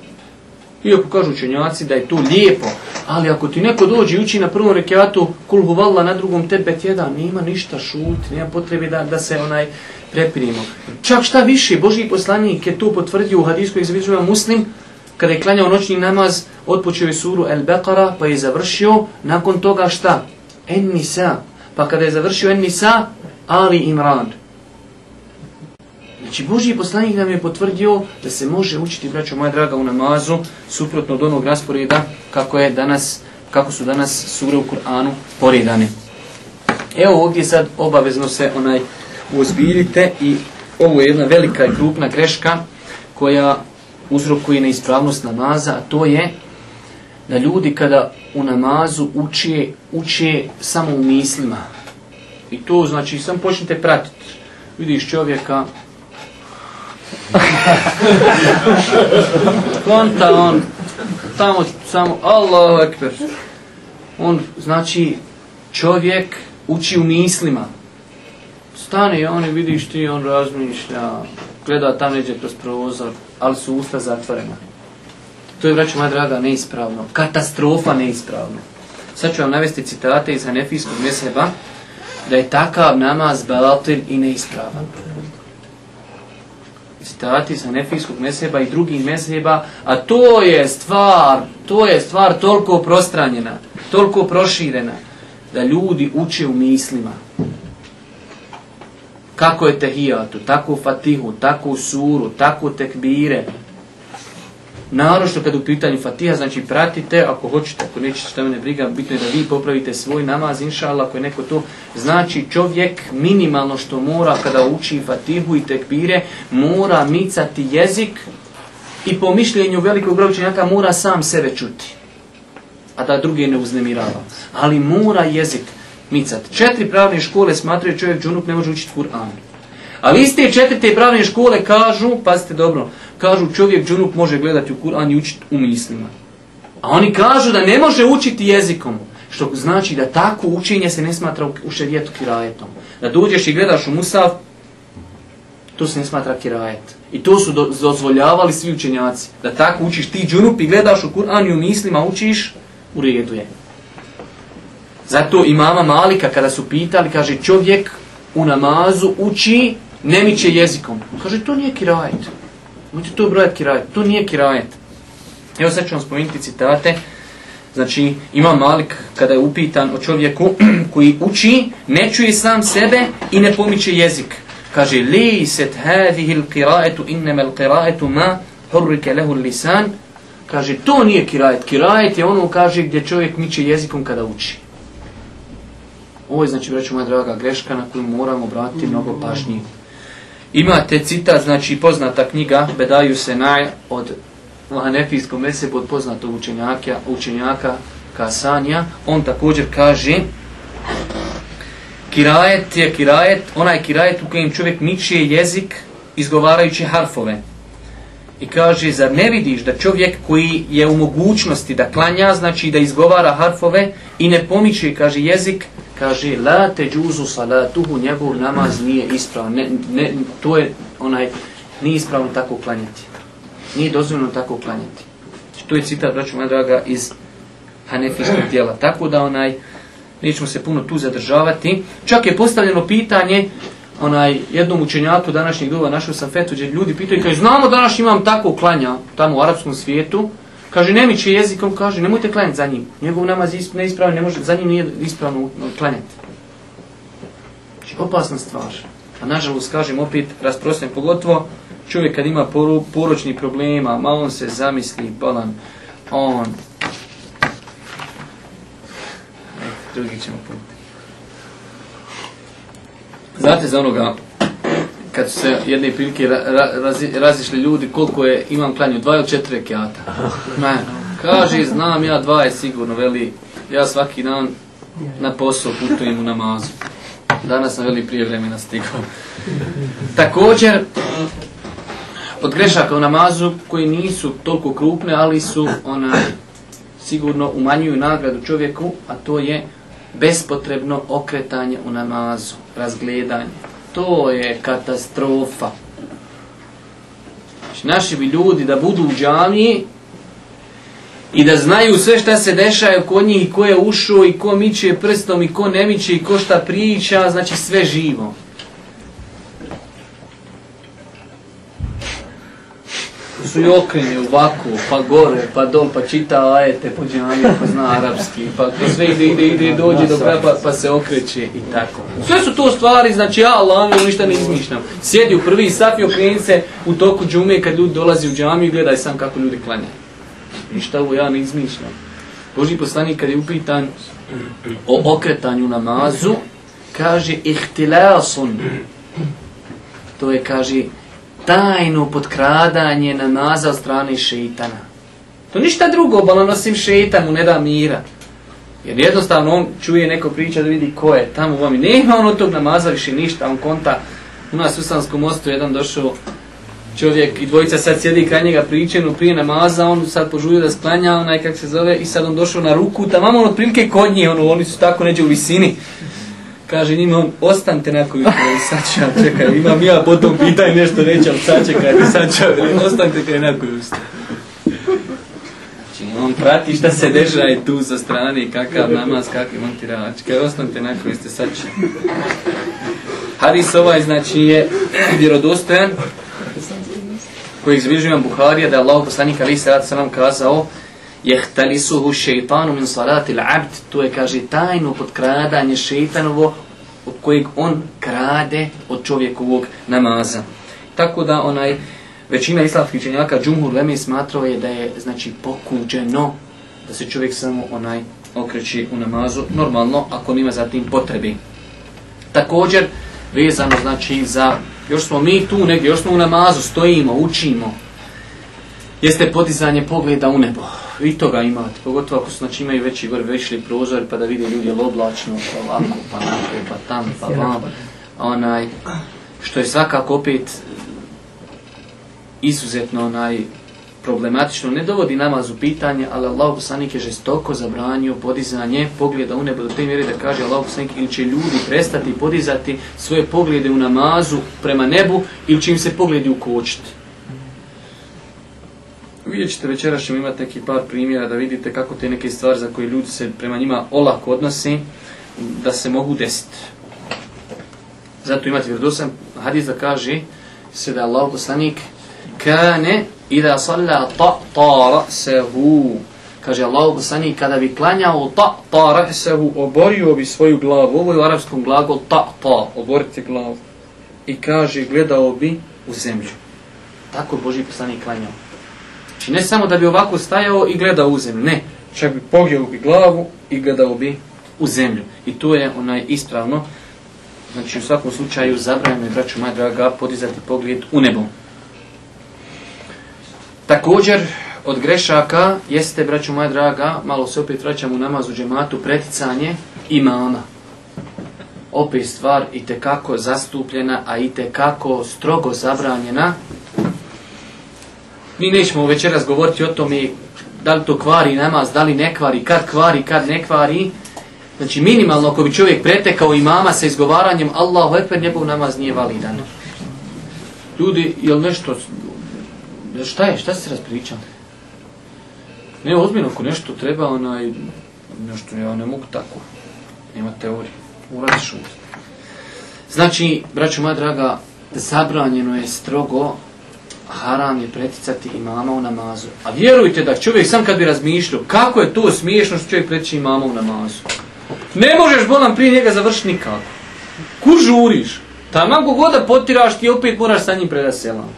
Iako kažu učenjaci da je to lijepo, ali ako ti neko dođe uči na prvom rekiatu kul huvalla na drugom tebe tjedan, nema ništa šut, nema potrebe da, da se onaj prepirimo. Čak šta više, Boži poslanik je to potvrdio u hadijskoj izvizuju muslim, kada je klanjao noćni namaz, otpočeo je suru El Beqara, pa je završio, nakon toga šta? En nisa, Pa kada je završio Enisa, Ali Imran. Znači, Boži poslanik nam je potvrdio da se može učiti, braćo moja draga, u namazu, suprotno od onog rasporeda kako, je danas, kako su danas sure u Kur'anu poredane. Evo ovdje sad obavezno se onaj uozbiljite i ovo je jedna velika i krupna greška koja uzrokuje neispravnost namaza, a to je da ljudi kada u namazu uče, uče samo u mislima. I to znači, sam počnite pratiti. Vidiš čovjeka, konta on, tamo, samo, Allahu ekber. On, znači, čovjek uči u mislima. Stane i on i vidiš ti, on razmišlja, gleda tam neđe kroz prozor, ali su usta zatvorena. To je, braću moja draga, neispravno. Katastrofa neispravno. Sad ću vam navesti citate iz Hanefijskog mjeseba da je takav namaz balatil i neispravan. Citati iz Hanefijskog mjeseba i drugih mjeseba, a to je stvar, to je stvar toliko prostranjena, toliko proširena, da ljudi uče u mislima. Kako je tehijatu, tako fatihu, tako suru, tako tekbire, tako narošto kad u pitanju fatija, znači pratite, ako hoćete, ako nećete što mene briga, bitno je da vi popravite svoj namaz, inša Allah, ako je neko to, znači čovjek minimalno što mora kada uči fatihu i tekbire, mora micati jezik i po mišljenju velikog učenjaka mora sam sebe čuti, a da druge ne uznemirava, ali mora jezik micati. Četiri pravne škole smatraju čovjek džunup ne može učiti Kur'an. Ali iste četiri te pravne škole kažu, pazite dobro, kažu čovjek džunup može gledati u Kur'an i učiti u mislima. A oni kažu da ne može učiti jezikom. Što znači da tako učenje se ne smatra u šerijetu kirajetom. Da dođeš i gledaš u Musav, to se ne smatra kirajet. I to su do, dozvoljavali svi učenjaci. Da tako učiš ti džunup i gledaš u Kur'an i u mislima učiš, u redu je. Zato i mama Malika kada su pitali, kaže čovjek u namazu uči, ne miće jezikom. Kaže, to nije kirajet. Možete to brojati kirajet. To nije kirajet. Evo sad ću vam spomenuti citate. Znači, ima Malik kada je upitan o čovjeku koji uči, ne čuje sam sebe i ne pomiče jezik. Kaže, lejset hadihil kirajetu innemel kirajetu ma hurrike lehu lisan. Kaže, to nije kirajet. Kirajet je ono, kaže, gdje čovjek miče jezikom kada uči. Ovo je, znači, braću moja draga, greška na koju moramo obratiti mnogo pašnjih Imate citat, znači poznata knjiga Bedaju se naj od Hanefijskog mesebu od poznatog učenjaka, učenjaka Kasanija. On također kaže Kirajet je kirajet, onaj kirajet u kojem čovjek miče jezik izgovarajući harfove i kaže zar ne vidiš da čovjek koji je u mogućnosti da klanja, znači da izgovara harfove i ne pomiče, kaže jezik, kaže la te džuzu salatuhu, njegov namaz nije ispravan, ne, ne, to je onaj, nije ispravno tako klanjati. Nije dozvoljno tako klanjati. Znači, to je citat, braću moja draga, iz Hanefiškog dijela. Tako da onaj, nećemo se puno tu zadržavati. Čak je postavljeno pitanje, onaj jednom učenjaku današnjih duva našao sam fetu gdje ljudi pitaju kaže znamo danas imam tako klanja tamo u arapskom svijetu kaže ne miče jezikom kaže nemojte klanjati za njim njegov namaz isp ne ispravan ne može za njim nije ispravno klanjati znači opasna stvar a nažalost kažem opet rasprostren pogotovo čovjek kad ima poru, poročni problema malo se zamisli balan on drugi ćemo put Znate za onoga, kad su se jedne prilike ra, ra, razi, razišli ljudi, koliko je imam klanju, dva ili četiri rekiata. Man, kaže, znam ja dva je sigurno, veli, ja svaki dan na posao putujem u namazu. Danas sam veli prije vremena stigao. Također, od grešaka u namazu, koji nisu toliko krupne, ali su ona, sigurno umanjuju nagradu čovjeku, a to je bespotrebno okretanje u namazu razgledanje. To je katastrofa. Znači, naši bi ljudi da budu u džamiji i da znaju sve šta se dešaje oko njih i ko je ušao i ko miče prstom i ko ne miče i ko šta priča, znači sve živo. su i okrenje u vaku, pa gore, pa dom, pa čita ajete, po pa džamiju, pa zna arapski, pa to sve ide, ide, ide, dođe do kraja, pa, pa se okreće i tako. Sve su to stvari, znači ja Allah, ono ništa ne izmišljam. Sjedi u prvi saf i okreni se u toku džume kad ljudi dolazi u džamiju i gledaj sam kako ljudi klanjaju. Ništa ovo ja ne izmišljam. Boži poslanik kad je upitan o okretanju namazu, kaže ihtilasun. To je, kaže, tajno potkradanje namaza od strane šeitana. To ništa drugo, balan osim šeitan mu ne da mira. Jer jednostavno on čuje neko priča da vidi ko je tamo u vami. Nema on od tog namaza više ništa, on konta. U nas u Sanskom mostu jedan došao čovjek i dvojica sad sjedi kraj njega pričenu prije namaza, on sad požuju da sklanja onaj kak se zove i sad on došao na ruku, tamo on otprilike kod nje, ono, oni su tako neđe u visini kaže njima on, ostanite na koju kraju, sad ću vam čekaj, imam ja potom pitaj nešto reći, ali sad čekaj, sad ću vam, ostanite kraj na koju Znači, on prati šta se deža i tu sa strane, kakav namaz, kakvi montirava, čekaj, ostanite na koju ste, sad ću. Hadis ovaj, znači, je vjerodostojan, kojeg zbližujem Buharija, da je Allah poslanik Ali Sadat Salam kazao, jehtalisuhu šeitanu min salatil abd, to je, kaže, tajno podkradanje šeitanovo od kojeg on krade od čovjekovog namaza. Tako da onaj, većina islamskih čenjaka Džumhur Leme smatrao je da je, znači, pokuđeno da se čovjek samo onaj okreći u namazu, normalno, ako nima za tim potrebi. Također, vezano, znači, za, još smo mi tu negdje, još smo u namazu, stojimo, učimo, jeste podizanje pogleda u nebo i toga imate, pogotovo ako znači imaju veći gore vešli prozor pa da vide ljudi jel oblačno, pa ovako, pa nako, pa tam, pa vam, onaj, što je svakako opet izuzetno onaj, problematično, ne dovodi namaz u pitanje, ali Allah poslanik je žestoko zabranio podizanje pogleda u nebo do te mjere da kaže Allah poslanik ili će ljudi prestati podizati svoje poglede u namazu prema nebu ili će im se pogledi ukočiti vidjet ćete večera ćemo imati neki par primjera da vidite kako te neke stvari za koje ljudi se prema njima olako odnose, da se mogu desiti. Zato imate vjerodosan hadis da kaže se da Allah poslanik kane i da salla ta tara sehu. Kaže Allah poslanik kada bi klanjao ta tara sehu oborio bi svoju glavu. Ovo je u arapskom glagol ta ta, oboriti glavu. I kaže gledao bi u zemlju. Tako Boži poslanik klanjao. Znači, ne samo da bi ovako stajao i gledao u zemlju, ne. Čak bi pogjelo bi glavu i gledao bi u zemlju. I to je onaj ispravno. Znači, u svakom slučaju, zabranjeno je, braću moja draga, podizati pogled u nebo. Također, od grešaka jeste, braću moja draga, malo se opet vraćam u namazu džematu, preticanje imama. Opet stvar i te kako zastupljena, a i te kako strogo zabranjena, Mi nećemo večeras govoriti o tome da li to kvari namaz, da li ne kvari, kad kvari, kad ne kvari. Znači minimalno ako bi čovjek pretekao imama sa izgovaranjem Allahu Ekber, njegov namaz nije validan. Ljudi, jel nešto... Šta je, šta se raspričali? Ne, ozbiljno, ako nešto treba, onaj, nešto ja ne mogu tako. Nema teorije. Uradiš uvijek. Znači, braću moja draga, zabranjeno je strogo haram je preticati imama u namazu. A vjerujte da čovjek sam kad bi razmišljao kako je to smiješno što čovjek preći imama u namazu. Ne možeš bolan prije njega završiti nikako. Ku žuriš? Taman kogoda potiraš ti opet moraš sa njim predaselam.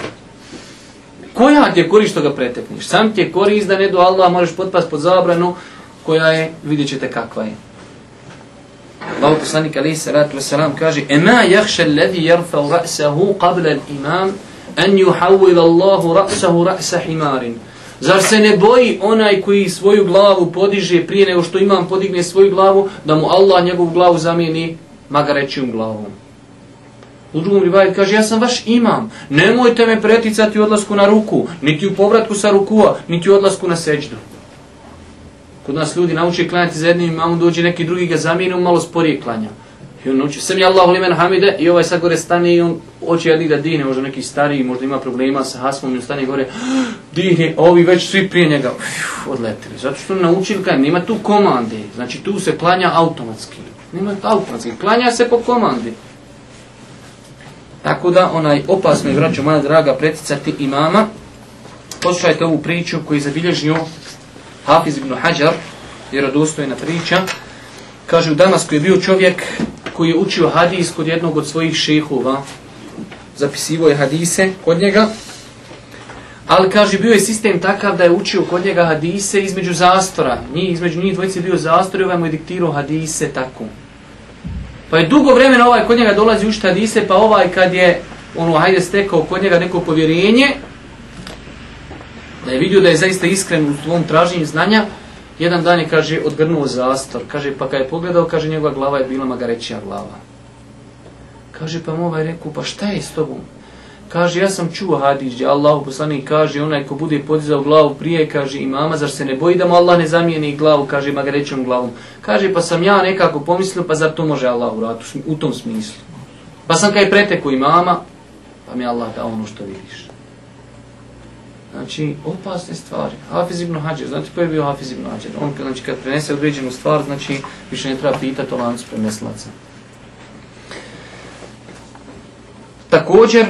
Koja ti je korist što ga pretekniš? Sam ti je korist da ne do Allaha možeš potpast pod zabranu koja je, vidjet ćete kakva je. Allah poslanik alaihi salatu wasalam kaže Ema jahša ledi jarfa u ra'sahu qabla imam en yuhawil Allahu ra'sahu ra'sa himarin. Zar se ne boji onaj koji svoju glavu podiže prije nego što imam podigne svoju glavu, da mu Allah njegovu glavu zamijeni magarećijom glavom? U drugom rivajet kaže, ja sam vaš imam, nemojte me preticati u odlasku na ruku, niti u povratku sa rukua, niti u odlasku na seđdu. Kod nas ljudi nauče klanjati za jednim imamom, dođe neki drugi ga zamijeni, malo sporije klanjati. I on uči, sam je Allahu limen hamide, i ovaj sad gore stane i on hoće jednih da dihne, možda neki stari, možda ima problema sa hasmom, i on stane gore, dihne, ovi već svi prije njega, uf, odletili. Zato što naučili kaj, nema tu komande, znači tu se klanja automatski. Nema tu automatski, klanja se po komandi. Tako da, onaj opasno je, vraću, moja draga, preticati imama. Poslušajte ovu priču koju je zabilježio Hafiz ibn Hajar, vjerodostojna priča. Kaže, u Damasku je bio čovjek koji je učio hadis kod jednog od svojih šehova. Zapisivo je hadise kod njega. Ali, kaže, bio je sistem takav da je učio kod njega hadise između zastora. Njih, između njih dvojci bio zastor i ovaj mu je diktirao hadise tako. Pa je dugo vremena ovaj kod njega dolazi učiti hadise, pa ovaj kad je, ono, hajde stekao kod njega neko povjerenje, da je vidio da je zaista iskren u svom traženju znanja, Jedan dan je, kaže, odgrnuo zastor. Kaže, pa kad je pogledao, kaže, njegova glava je bila magarećija glava. Kaže, pa ovaj reku, pa šta je s tobom? Kaže, ja sam čuo hadiđe, Allahu poslani kaže, onaj ko bude podizao glavu prije, kaže, imama, zar se ne boji da mu Allah ne zamijeni glavu, kaže, magarećom glavom. Kaže, pa sam ja nekako pomislio, pa zar to može Allah u ratu, u tom smislu. Pa sam kaj preteku imama, pa mi Allah da ono što vidiš. Znači, opasne stvari. Hafiz ibn Hađer, znate ko je bio Hafiz ibn Hađer? On znači, kad prenese određenu stvar, znači, više ne treba pitati o lancu preneslaca. Također,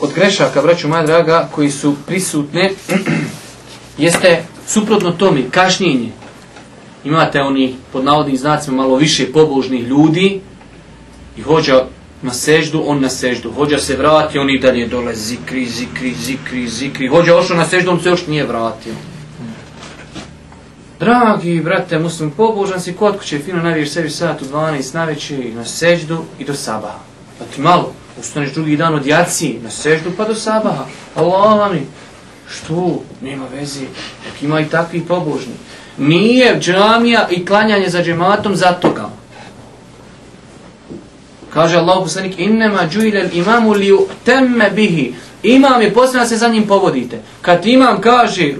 od grešaka, braću moja draga, koji su prisutne, jeste suprotno tome kašnjenje. Imate oni, pod navodnim znacima, malo više pobožnih ljudi, I hođa na seždu, on na seždu. Hođa se vrati, on i dalje dole. Zikri, zikri, zikri, zikri. Hođa ošao na seždu, on se još nije vratio. Dragi brate, muslim, pobožan si, kod kuće, fino naviješ sebi sat u 12, naveći na seždu i do sabaha. Pa ti malo, ustaneš drugi dan od jaci, na seždu pa do sabaha. Allah mi, što, nema veze, ima i takvi pobožni. Nije džamija i klanjanje za džematom za toga. Kaže Allahu poslanik innema juilal imamu li yutamma bihi. Imam je poslan se za njim povodite. Kad imam kaže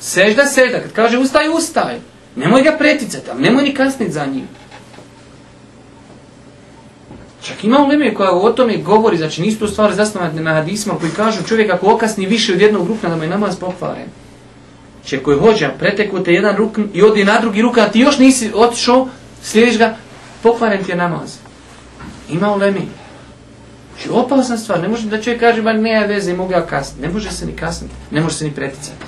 sežda sežda, kad kaže ustaj ustaj. Nemoj ga preticati, ali nemoj ni kasniti za njim. Čak ima u Leme koja o tome govori, znači nisu to stvari zasnovane na hadisma, koji kažu čovjek ako okasni više od jednog rukna, da mu je namaz pokvaren. Če znači, koji hođa, preteku te jedan rukn i odi na drugi rukn, a ti još nisi otišao, slijediš ga, pokvaren ti je namaz ima u lemi. Znači, opasna stvar, ne može da čovjek kaže, ba ne, veze, mogu ja kasniti. Ne može se ni kasniti, ne može se ni preticati.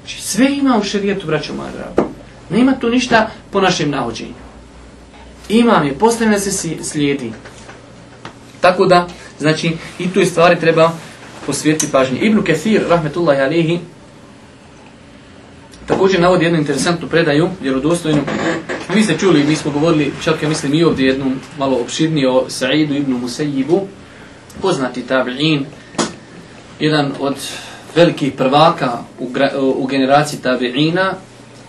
Znači, sve ima u šarijetu, braćo moja draga. Nema tu ništa po našem navođenju. Imam je, postavljena se slijedi. Tako da, znači, i tu stvari treba posvijeti pažnje. Ibnu Kefir, rahmetullahi alihi, također navodi jednu interesantnu predaju, vjerodostojnu, vi ste čuli, mi smo govorili, čak ja mislim i ovdje jednom malo opširnije o Sa'idu ibn Musayyibu, poznati tabi'in, jedan od velikih prvaka u, u generaciji tabi'ina,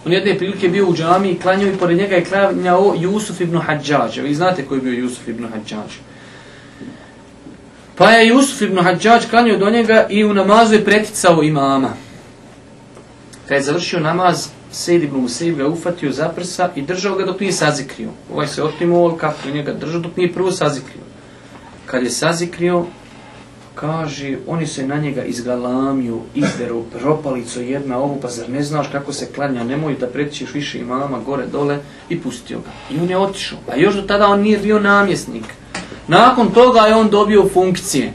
On jedne prilike bio u džami i klanjao i pored njega je klanjao Jusuf ibn Hadžađ. Vi znate koji je bio Jusuf ibn Hadžađ. Pa je Jusuf ibn Hadžađ klanjao do njega i u namazu je preticao imama. Kad je završio namaz, Sejd ibn Musaib ga ufatio za prsa i držao ga dok nije sazikrio. Ovaj se otimuo, ali kako je njega držao dok nije prvo sazikrio. Kad je sazikrio, kaže, oni se na njega izgalamio, izderu, propalico jedna ovu, pa zar ne znaš kako se klanja, nemoj da prećiš više imama gore dole i pustio ga. I on je otišao, a još do tada on nije bio namjesnik. Nakon toga je on dobio funkcije.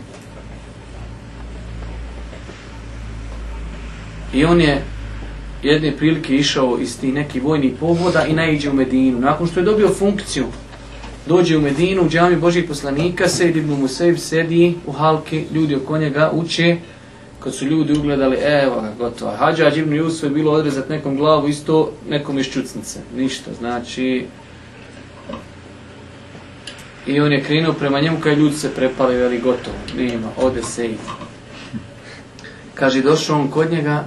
I on je jedne prilike išao iz ti neki vojni pogoda i naiđe u Medinu. Nakon što je dobio funkciju, dođe u Medinu, u džami Božih poslanika, sedi mu mu sebi, sedi u halki, ljudi oko njega uče, kad su ljudi ugledali, evo ga, gotovo. Hađa Ađibn Jusuf je bilo odrezat nekom glavu, isto nekom iz čucnice. Ništa, znači... I on je krenuo prema njemu, kada ljudi se prepali, veli, gotovo, nema, ode se Kaže, došao on kod njega,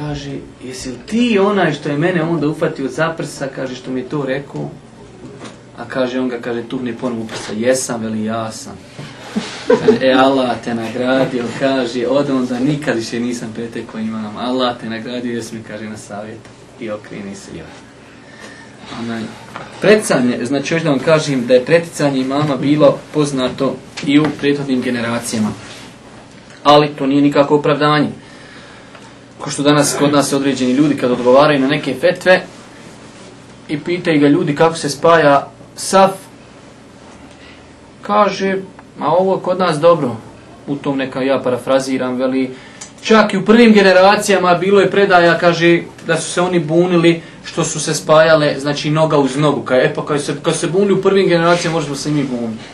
kaže, jesi li ti onaj što je mene onda ufatio za prsa, kaže što mi je to rekao, a kaže on ga, kaže, tuhne ponovu prsa, jesam ili ja sam. Kaže, e, Allah te nagradio, kaže, od onda nikad više nisam pete koji imam, Allah te nagradio, jesi mi, kaže, na savjet i okrini se joj. Onaj, preticanje, znači još da vam kažem da je preticanje imama bilo poznato i u prethodnim generacijama. Ali to nije nikako opravdanje. Ko što danas kod nas određeni ljudi kad odgovaraju na neke fetve i pitaju ga ljudi kako se spaja saf, kaže, a ovo kod nas dobro. U tom neka ja parafraziram, veli, čak i u prvim generacijama bilo je predaja, kaže, da su se oni bunili što su se spajale, znači, noga uz nogu. Kaj, e pa, kad se, kad se buni u prvim generacijama, možemo se i mi buniti.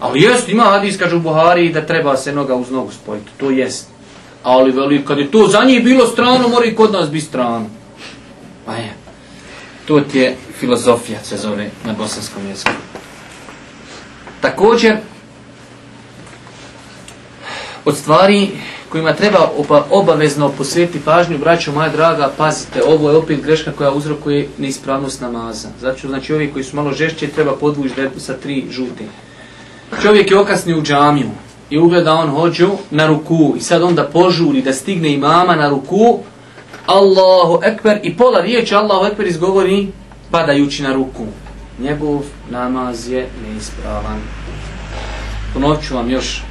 Ali jest, ima hadis, kaže u Buhari, da treba se noga uz nogu spojiti. To jest. Ali veli, kad je to za njih bilo strano, mora i kod nas biti strano. Pa je, to ti je filozofija se zove na bosanskom jeziku. Također, od stvari kojima treba obavezno posvjetiti pažnju, braćo moja draga, pazite, ovo je opet greška koja uzrokuje neispravnost namaza. Znači, znači ovi koji su malo žešće, treba podvući sa tri žute. Čovjek je okasni u džamiju, i ugleda on hođu na ruku i sad onda požuri da stigne imama na ruku Allahu Ekber i pola riječi Allahu Ekber izgovori padajući na ruku. Njegov namaz je neispravan. Ponovit ću vam još.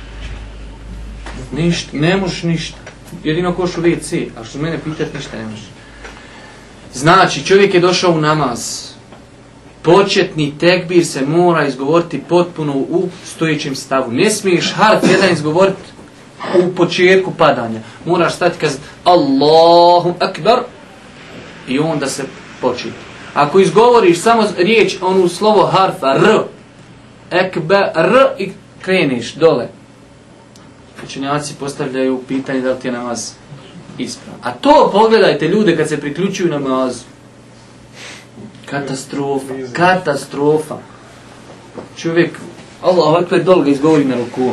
Ništa, ne moš ništa. Jedino koš u WC, a što mene pitati ništa ne moš. Znači, čovjek je došao u namaz, početni tekbir se mora izgovoriti potpuno u stojećem stavu. Ne smiješ harf jedan izgovoriti u početku padanja. Moraš stati kad Allahu akbar i onda se početi. Ako izgovoriš samo riječ, onu slovo harfa, r, ekber, r, i kreniš dole. Učenjaci postavljaju pitanje da li ti je namaz ispravo. A to pogledajte ljude kad se priključuju namazu. Katastrofa, katastrofa. Čovjek, Allah, ovaj pet dolga izgovori na ruku.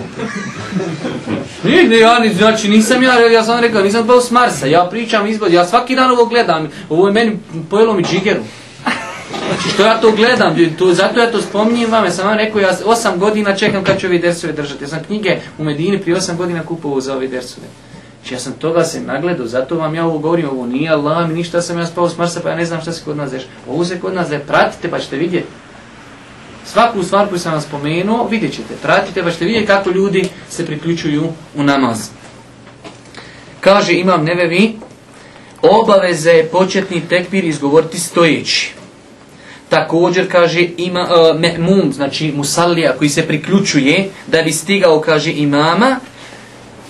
Nije, ja, znači nisam ja, ja sam rekao, nisam pao s Marsa, ja pričam izbod, ja svaki dan ovo gledam, ovo je meni pojelo mi džigeru. Znači što ja to gledam, to, zato ja to spominjem vam, ja sam vam rekao, ja osam godina čekam kad ću ove dersove držati. Ja sam knjige u Medini prije osam godina kupovao za ove dersove. Znači ja sam toga se nagledao, zato vam ja ovo govorim, ovo nije Allah, mi ništa sam ja spao s Marsa, pa ja ne znam šta se kod nas deša. Ovo se kod nas deša, pratite pa ćete vidjeti. Svaku stvar koju sam vam spomenuo, vidjet ćete, pratite pa ćete vidjeti kako ljudi se priključuju u namaz. Kaže Imam Nevevi, obaveze je početni tekbir izgovoriti stojeći. Također, kaže ima, uh, Me'mun, znači Musallija koji se priključuje da bi stigao, kaže imama,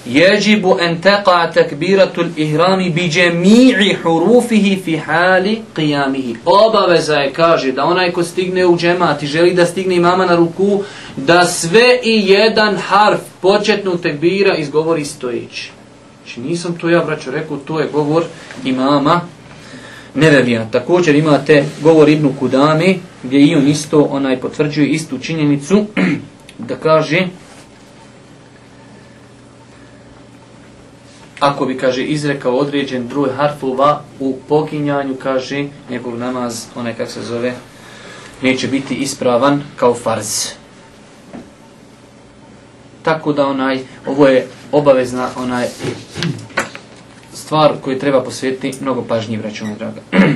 jeđibu en teqa takbiratu l-ihrami bi džemi'i hurufihi fi hali qiyamihi. Obaveza je, kaže, da onaj ko stigne u džemat i želi da stigne imama na ruku, da sve i jedan harf početnu tekbira izgovori stojeći. Znači nisam to ja, braćo, rekao, to je govor imama Nevevija. Također imate govor Ibnu Kudami, gdje i on isto onaj potvrđuje istu činjenicu da kaže ako bi, kaže, izrekao određen druj harfova u poginjanju, kaže, njegov namaz, onaj kak se zove, neće biti ispravan kao farz. Tako da onaj, ovo je obavezna onaj stvar koju treba posvetiti mnogo pažnji vraćom, draga.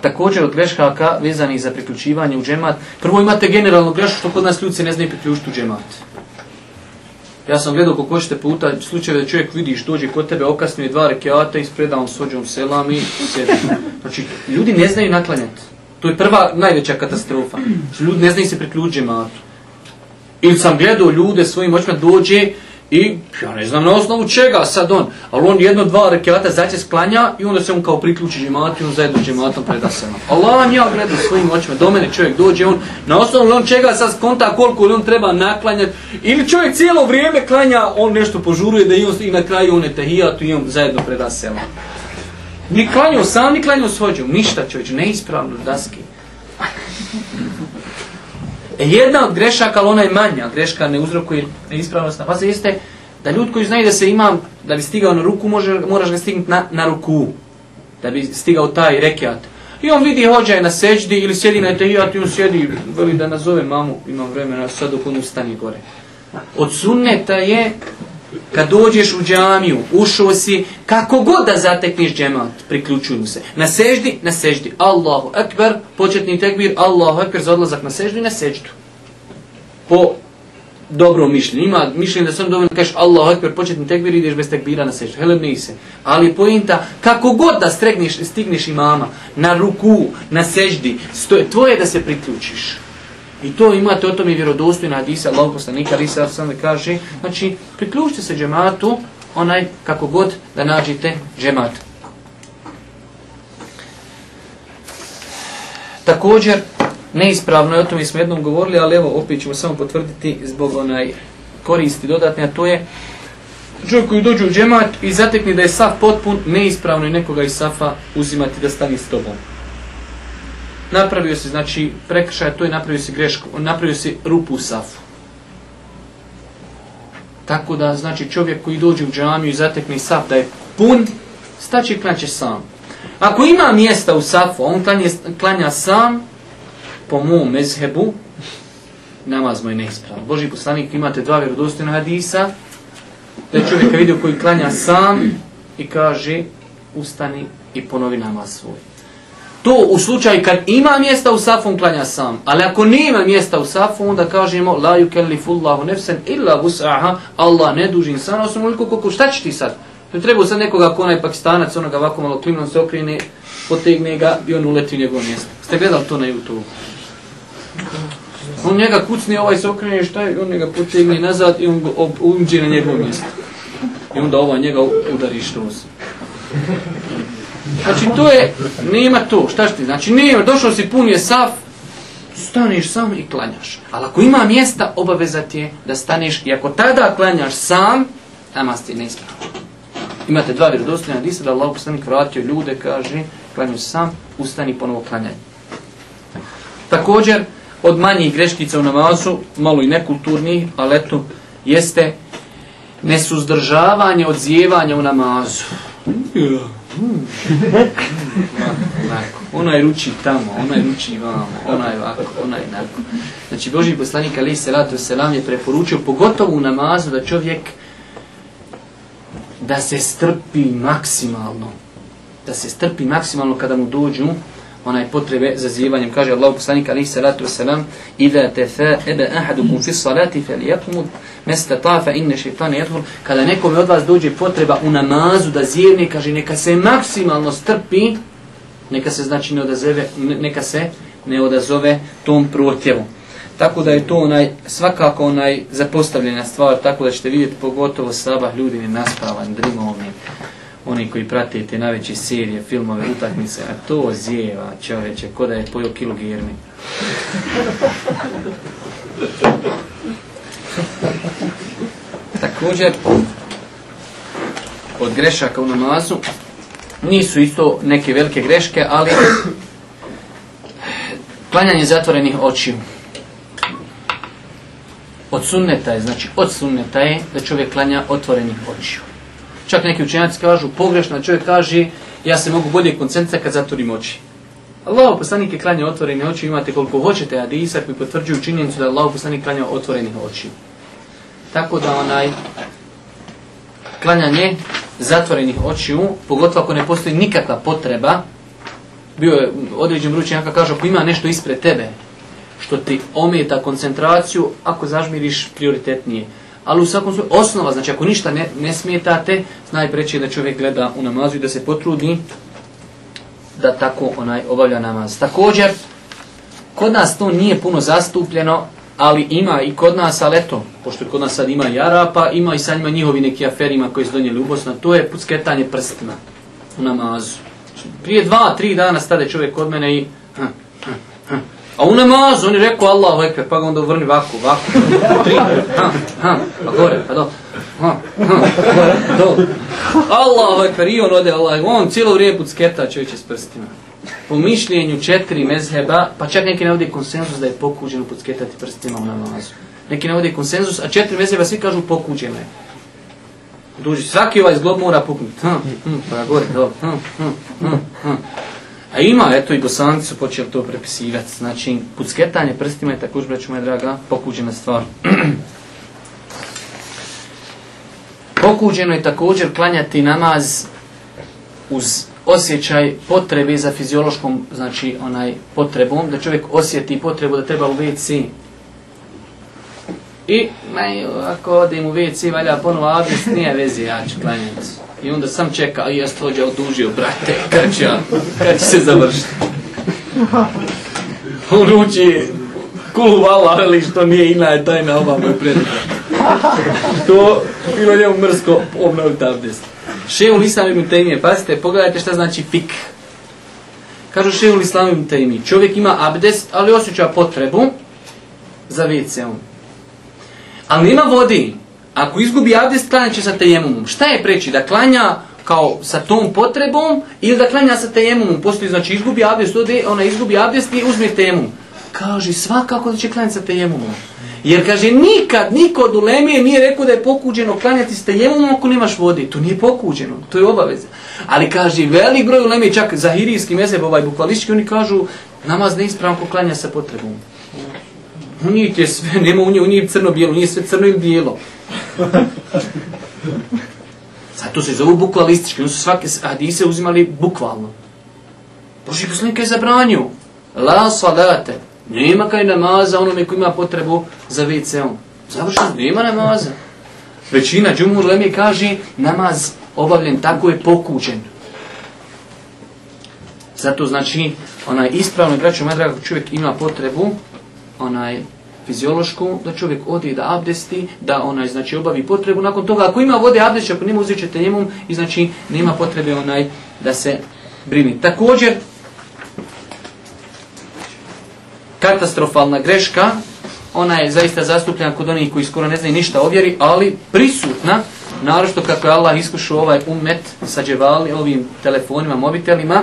Također od greškaka vezanih za priključivanje u džemat. Prvo imate generalno grešu što kod nas ljudi se ne znaju priključiti u džematu. Ja sam gledao kako hoćete puta slučajeve da čovjek vidiš dođe kod tebe okasnio je dva rekiata ispreda on sođom selam i sjedi. Znači, ljudi ne znaju naklanjati. To je prva najveća katastrofa. Znači, ljudi ne znaju se priključiti matu. Ili sam gledao ljude svojim očima dođe I ja ne znam na osnovu čega sad on, ali on jedno dva rekiata zaće sklanja i onda se on kao priključi džematu i on zajedno džematom preda se nam. Allah vam ja gleda svojim očima, do mene čovjek dođe on, na osnovu on čega sad skonta koliko li on treba naklanjati, ili čovjek cijelo vrijeme klanja, on nešto požuruje da i, on, i na kraju on je tahijatu i on zajedno preda se nam. Ni klanju sam, ni klanju svođu, ništa čovjek, neispravno daski. E, jedna od grešaka, ali ona je manja, greška ne uzrokuje neispravnost na faze, jeste da ljud koji znaju da se ima, da bi stigao na ruku, može, moraš ga stignuti na, na ruku, da bi stigao taj rekiat. I on vidi hođa je na seđdi ili sjedi na etehijat i on sjedi, veli da nazove mamu, imam vremena, sad dok on ustani gore. Od sunneta je Kad dođeš u džamiju, ušao si, kako god da zatekniš džemat, priključuju se. Na seždi, na seždi. Allahu akbar, početni tekbir, Allahu akbar za odlazak na seždu i na seždu. Po dobrom mišljenju. Ima mišljenje da sam dovoljno kažeš Allahu akbar, početni tekbir, ideš bez tekbira na seždu. Hele, nise. Ali pojinta, kako god da stregneš, stigneš imama, na ruku, na seždi, stoje, tvoje da se priključiš. I to imate o tom i vjerodostojno hadis Allahu poslanika li sa sam kaže, znači priključite se džematu onaj kako god da nađete džemat. Također neispravno je o tom i smo jednom govorili, ali evo opet ćemo samo potvrditi zbog onaj koristi dodatne, a to je čovjek koji dođe u džemat i zatekne da je saf potpun, neispravno je nekoga iz safa uzimati da stani s tobom napravio se znači prekršaj to je napravio se grešku napravio se rupu u safu tako da znači čovjek koji dođe u džamiju i zatekne saf da je pun staće klanje sam ako ima mjesta u safu on klanje klanja sam po mom mezhebu namaz moj neispravan božji poslanik imate dva vjerodostojna hadisa da čovjek vidio koji klanja sam i kaže ustani i ponovi namaz svoj To u slučaju kad ima mjesta u safu, klanja sam. Ali ako nema mjesta u safu, onda kažemo la yukellifullahu nefsen illa wus'aha, Allah ne duži insana osim koliko koliko šta će ti sad? Ne treba sad nekoga ako onaj pakistanac, onoga ovako malo klimnom se okrene, potegne ga i on uleti u njegovo mjesto. Ste gledali to na YouTube? On njega kucne, ovaj se okrene, šta je, on njega potegne nazad i on ob, umđe na njegovo mjesto. I onda ovaj njega udari što Znači to je, nema to, šta šti, znači nema, došao si pun je saf, staniš sam i klanjaš. Ali ako ima mjesta, obaveza ti je da staneš i ako tada klanjaš sam, tamo ste ne ispravo. Imate dva vjerodostljena, gdje se da Allah poslanik vratio ljude, kaže, klanjaš sam, ustani ponovo klanjaj. Također, od manjih greškica u namazu, malo i nekulturnih, ali eto, jeste nesuzdržavanje od zjevanja u namazu. Yeah. Onako, onaj ruči tamo, onaj ruči vamo, onaj ovako, onaj nako. Znači, Boži poslanik Ali Selatu Selam je preporučio, pogotovo u namazu, da čovjek da se strpi maksimalno. Da se strpi maksimalno kada mu dođu onaj potrebe za zivanjem. Kaže Allah poslanika alaihi salatu wasalam Ida te fa ebe ahadukum fi salati fel jakumud mesta ta fa inne šeitane jatmur Kada nekome od vas dođe potreba u namazu da zirne, kaže neka se maksimalno strpi, neka se znači ne odazove, neka se ne odazove tom protjevu. Tako da je to onaj, svakako onaj zapostavljena stvar, tako da ćete vidjeti pogotovo sabah ljudi ne naspavan, drimovni oni koji prate te najveće serije, filmove, utakmice, a to zjeva čoveče, ko da je pojio kilo girmi. Također, od grešaka u namazu, nisu isto neke velike greške, ali klanjanje zatvorenih očiju. Od sunneta je, znači od sunneta je da čovjek klanja otvorenih očiju. Čak neki učenjaci kažu, pogrešno da čovjek kaže, ja se mogu bolje koncentrati kad zaturim oči. Allaho poslanik je klanio otvorene oči, imate koliko hoćete, a disak mi potvrđuju činjenicu da je Allaho poslanik klanio otvorene oči. Tako da onaj klanjanje zatvorenih očiju, pogotovo ako ne postoji nikakva potreba, bio je određen vrućen, jaka kaže, ako ima nešto ispred tebe, što ti ometa koncentraciju, ako zažmiriš prioritetnije, ali u svakom slučaju osnova, znači ako ništa ne, ne smijetate, najpreće je da čovjek gleda u namazu i da se potrudi da tako onaj obavlja namaz. Također, kod nas to nije puno zastupljeno, ali ima i kod nas, ali eto, pošto kod nas sad ima i Arapa, ima i sa njima njihovi neki aferima koji su donijeli ubosno, to je pucketanje prstima u namazu. Znači, prije dva, tri dana stade čovjek kod mene i... Ha, hm, ha, hm, ha. Hm. A u namazu, on je rekao Allah vajper, pa ga onda uvrni vaku, vaku, tri, ha, ha, pa gore, pa do, ha, ha, do. Allah vajper, i on ode, Allah, on cijelo vrijeme put sketa čovječe s prstima. Po mišljenju četiri mezheba, pa čak neki ne ovdje konsenzus da je pokuđeno put sketati prstima u namazu. Neki ne ovdje konsenzus, a četiri mezheba svi kažu pokuđeno je. Duži, svaki ovaj zglob mora puknuti. Hm, hm, pa gore, do, hm, hm, hm, hm. A ima, eto i bosanci su počeli to prepisivati. Znači, pucketanje prstima je također, breću moja draga, pokuđena stvar. Pokuđeno je također klanjati namaz uz osjećaj potrebe za fiziološkom, znači onaj potrebom, da čovjek osjeti potrebu da treba u WC. I, naj, ako odim u WC, valja ponovo adres, nije vezi, ja ću klanjati. I onda sam čeka, a ja stođa odužio, brate, kad će, kad će se završiti. On ruči, kulu vala, ali što nije ina je tajna ova moj predmet. To, bilo je mrsko, obnovu ta abdest. Šeo nisam imu tajnije, pazite, pogledajte šta znači fik. Kažu šeo nisam imu tajnije, čovjek ima abdest, ali osjeća potrebu za WC-om. Ali nima vodi, Ako izgubi abdest, klanja će sa tejemumom. Šta je preći? Da klanja kao sa tom potrebom ili da klanja sa tejemumom? Poslije, znači, izgubi abdest, ode, ona izgubi abdest i uzme tejemum. Kaže, svakako da će klanjati sa tejemumom. Jer, kaže, nikad niko od ulemije nije rekao da je pokuđeno klanjati sa tejemumom ako nemaš vode. To nije pokuđeno, to je obaveza. Ali, kaže, velik broj ulemije, čak zahirijski mezeb, ovaj bukvalistički, oni kažu, namaz ne ispravam ko klanja sa potrebom. Unijet je sve, nema unije, unije crno-bijelo, unije sve crno ili bijelo. Zato se zovu bukvalistički, oni su svake hadise uzimali bukvalno. Boži poslanika je zabranio. La salate. Nema kaj namaza onome koji ima potrebu za WC-om. Završeno, nema namaza. Većina džumur leme kaže namaz obavljen, tako je pokuđen. Zato znači, onaj ispravno, graću madra, čovjek ima potrebu, onaj fiziološku, da čovjek odi da abdesti, da onaj znači obavi potrebu. Nakon toga, ako ima vode abdest, ako nema uzet ćete njemom, i znači nema potrebe onaj da se brini. Također, katastrofalna greška, ona je zaista zastupljena kod onih koji skoro ne znaju ništa ovjeri, ali prisutna, naravno kako je Allah iskušao ovaj umet sa dževali, ovim telefonima, mobitelima,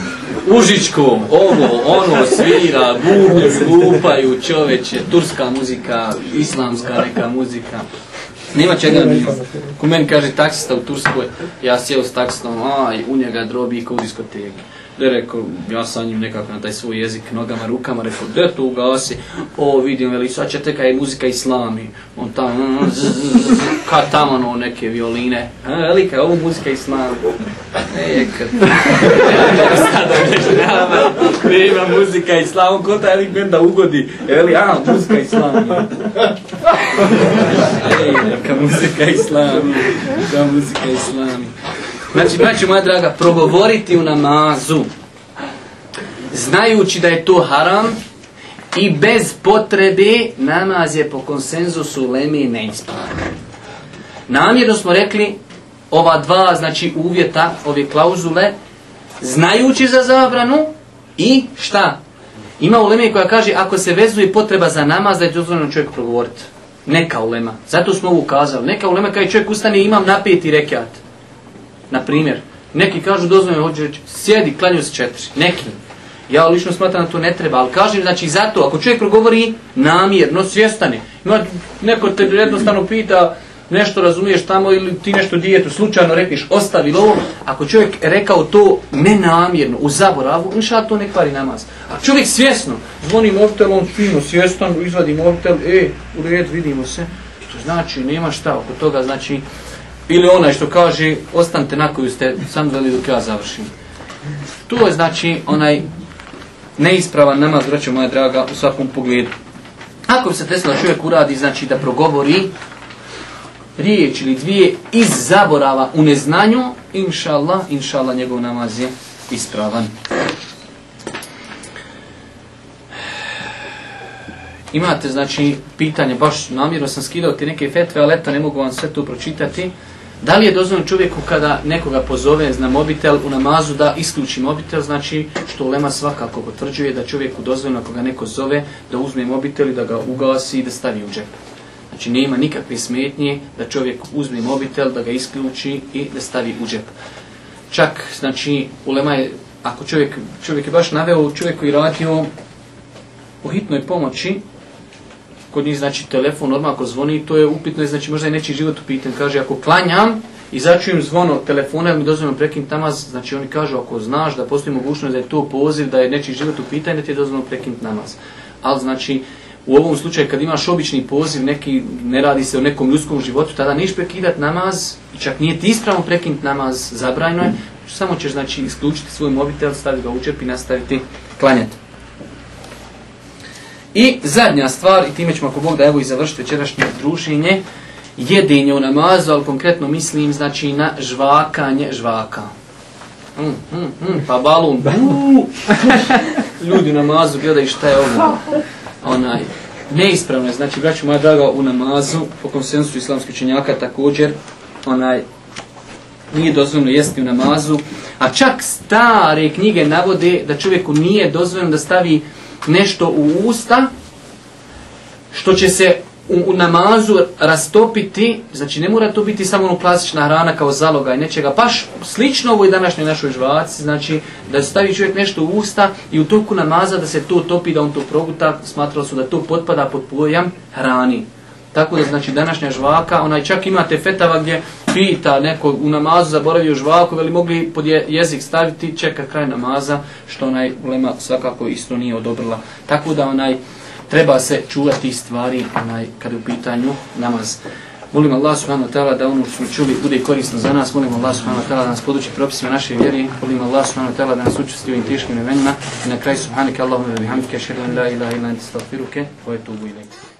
Užičkom, ovo, ono, svira, bubnju, lupaju, čoveče, turska muzika, islamska neka muzika. Nema čega mi, ko meni kaže taksista u Turskoj, ja sjeo s taksistom, aj, u njega drobi i kao u diskoteki. Da rekao, ja sa njim nekako na taj svoj jezik, nogama, rukama, rekao, gdje to ugasi? O, vidim, veli, sad će teka i muzika islami. On tamo, mm, mm ka tamo no, neke violine. A, veli, kaj, ovo muzika islami. Ej, kad... Ja, sad objašnjava, ne ima muzika islami. On ko taj lik da ugodi? E, veli, a, muzika islami. Ej, neka muzika islami. Neka muzika islami. Znači, braći moja draga, progovoriti u namazu, znajući da je to haram, i bez potrebe, namaz je po konsenzusu lemi neispravan. Namjerno smo rekli, ova dva, znači, uvjeta, ove klauzule, znajući za zabranu, i šta? Ima ulema koja kaže, ako se vezuje potreba za namaz, da je dozvoljeno čovjek progovoriti. Neka ulema. Zato smo ovo ukazali. Neka ulema kada je čovjek ustane, imam napijeti rekiat na primjer, neki kažu dozvoljeno hoće reći, sjedi, klanjuju se četiri, neki. Ja lično smatram da to ne treba, ali kažem, znači zato, ako čovjek progovori namjerno, svjestane, ima, neko te jednostavno pita, nešto razumiješ tamo ili ti nešto dijetu, slučajno rekiš, ostavi lovo, ako čovjek rekao to nenamjerno, u zaboravu, inša to ne kvari namaz. A čovjek svjesno, zvoni mortel, on fino, svjestan, izvadi mortel, e, u red, vidimo se, to znači, nema šta oko toga, znači, ili onaj što kaže ostanite na koju ste sam dali dok ja završim. To je znači onaj neispravan namaz, braćo moja draga, u svakom pogledu. Ako bi se desilo čovjek uradi, znači da progovori riječ ili dvije iz zaborava u neznanju, inša Allah, inša Allah, njegov namaz je ispravan. Imate, znači, pitanje, baš namjerno sam skidao te neke fetve, ali eto, ne mogu vam sve to pročitati. Da li je dozvoljeno čovjeku kada nekoga pozove na mobitel u namazu da isključi mobitel, znači što Lema svakako potvrđuje da čovjeku dozvoljeno ako ga neko zove da uzme mobitel i da ga ugasi i da stavi u džep. Znači nema nikakve smetnje da čovjek uzme mobitel, da ga isključi i da stavi u džep. Čak, znači, ulema je, ako čovjek, čovjek je baš naveo, čovjek koji radio u hitnoj pomoći, kod njih znači telefon normalno ako zvoni to je upitno znači možda je neki život upitan kaže ako klanjam i začujem zvono telefona mi dozvolimo prekin namaz znači oni kažu ako znaš da postoji mogućnost da je to poziv da je neki život upitan da ti dozvolimo prekin namaz al znači u ovom slučaju kad imaš obični poziv neki ne radi se o nekom ljudskom životu tada niš prekidat namaz i čak nije ti ispravno prekin namaz zabranjeno je samo ćeš znači isključiti svoj mobitel staviti ga u džep i nastaviti klanjati I zadnja stvar, i time ćemo ako Bog da evo i završiti večerašnje družinje, jedinje u namazu, ali konkretno mislim znači na žvakanje žvaka. Mm, mm, mm, pa balun, ljudi u namazu gledaju šta je ovo. Onaj, neispravno je, znači braću moja draga u namazu, po konsensu islamskih činjaka također, onaj, nije dozvoljeno jesti u namazu, a čak stare knjige navode da čovjeku nije dozvoljeno da stavi nešto u usta što će se u, u namazu rastopiti, znači ne mora to biti samo ono plastična hrana kao zaloga i nečega, baš slično ovoj današnjoj našoj žvaci, znači da stavi čovjek nešto u usta i u toku namaza da se to topi, da on to proguta, smatralo su da to potpada pod pojam hrani. Tako da znači današnja žvaka, onaj čak imate fetava gdje pita neko u namazu zaboravio žvaku, veli mogli pod je, jezik staviti, čeka kraj namaza, što onaj ulema svakako isto nije odobrila. Tako da onaj treba se čuvati stvari onaj kad je u pitanju namaz. Molim Allah subhanahu wa ta'ala da ono što smo čuli bude korisno za nas. Molim Allah subhanahu wa ta'ala da nas podući propisima naše vjeri. Molim Allah subhanahu wa ta'ala da nas učesti u ovim teškim nevenima. I na kraju subhanahu wa ta'ala da nas učesti u ovim teškim nevenima.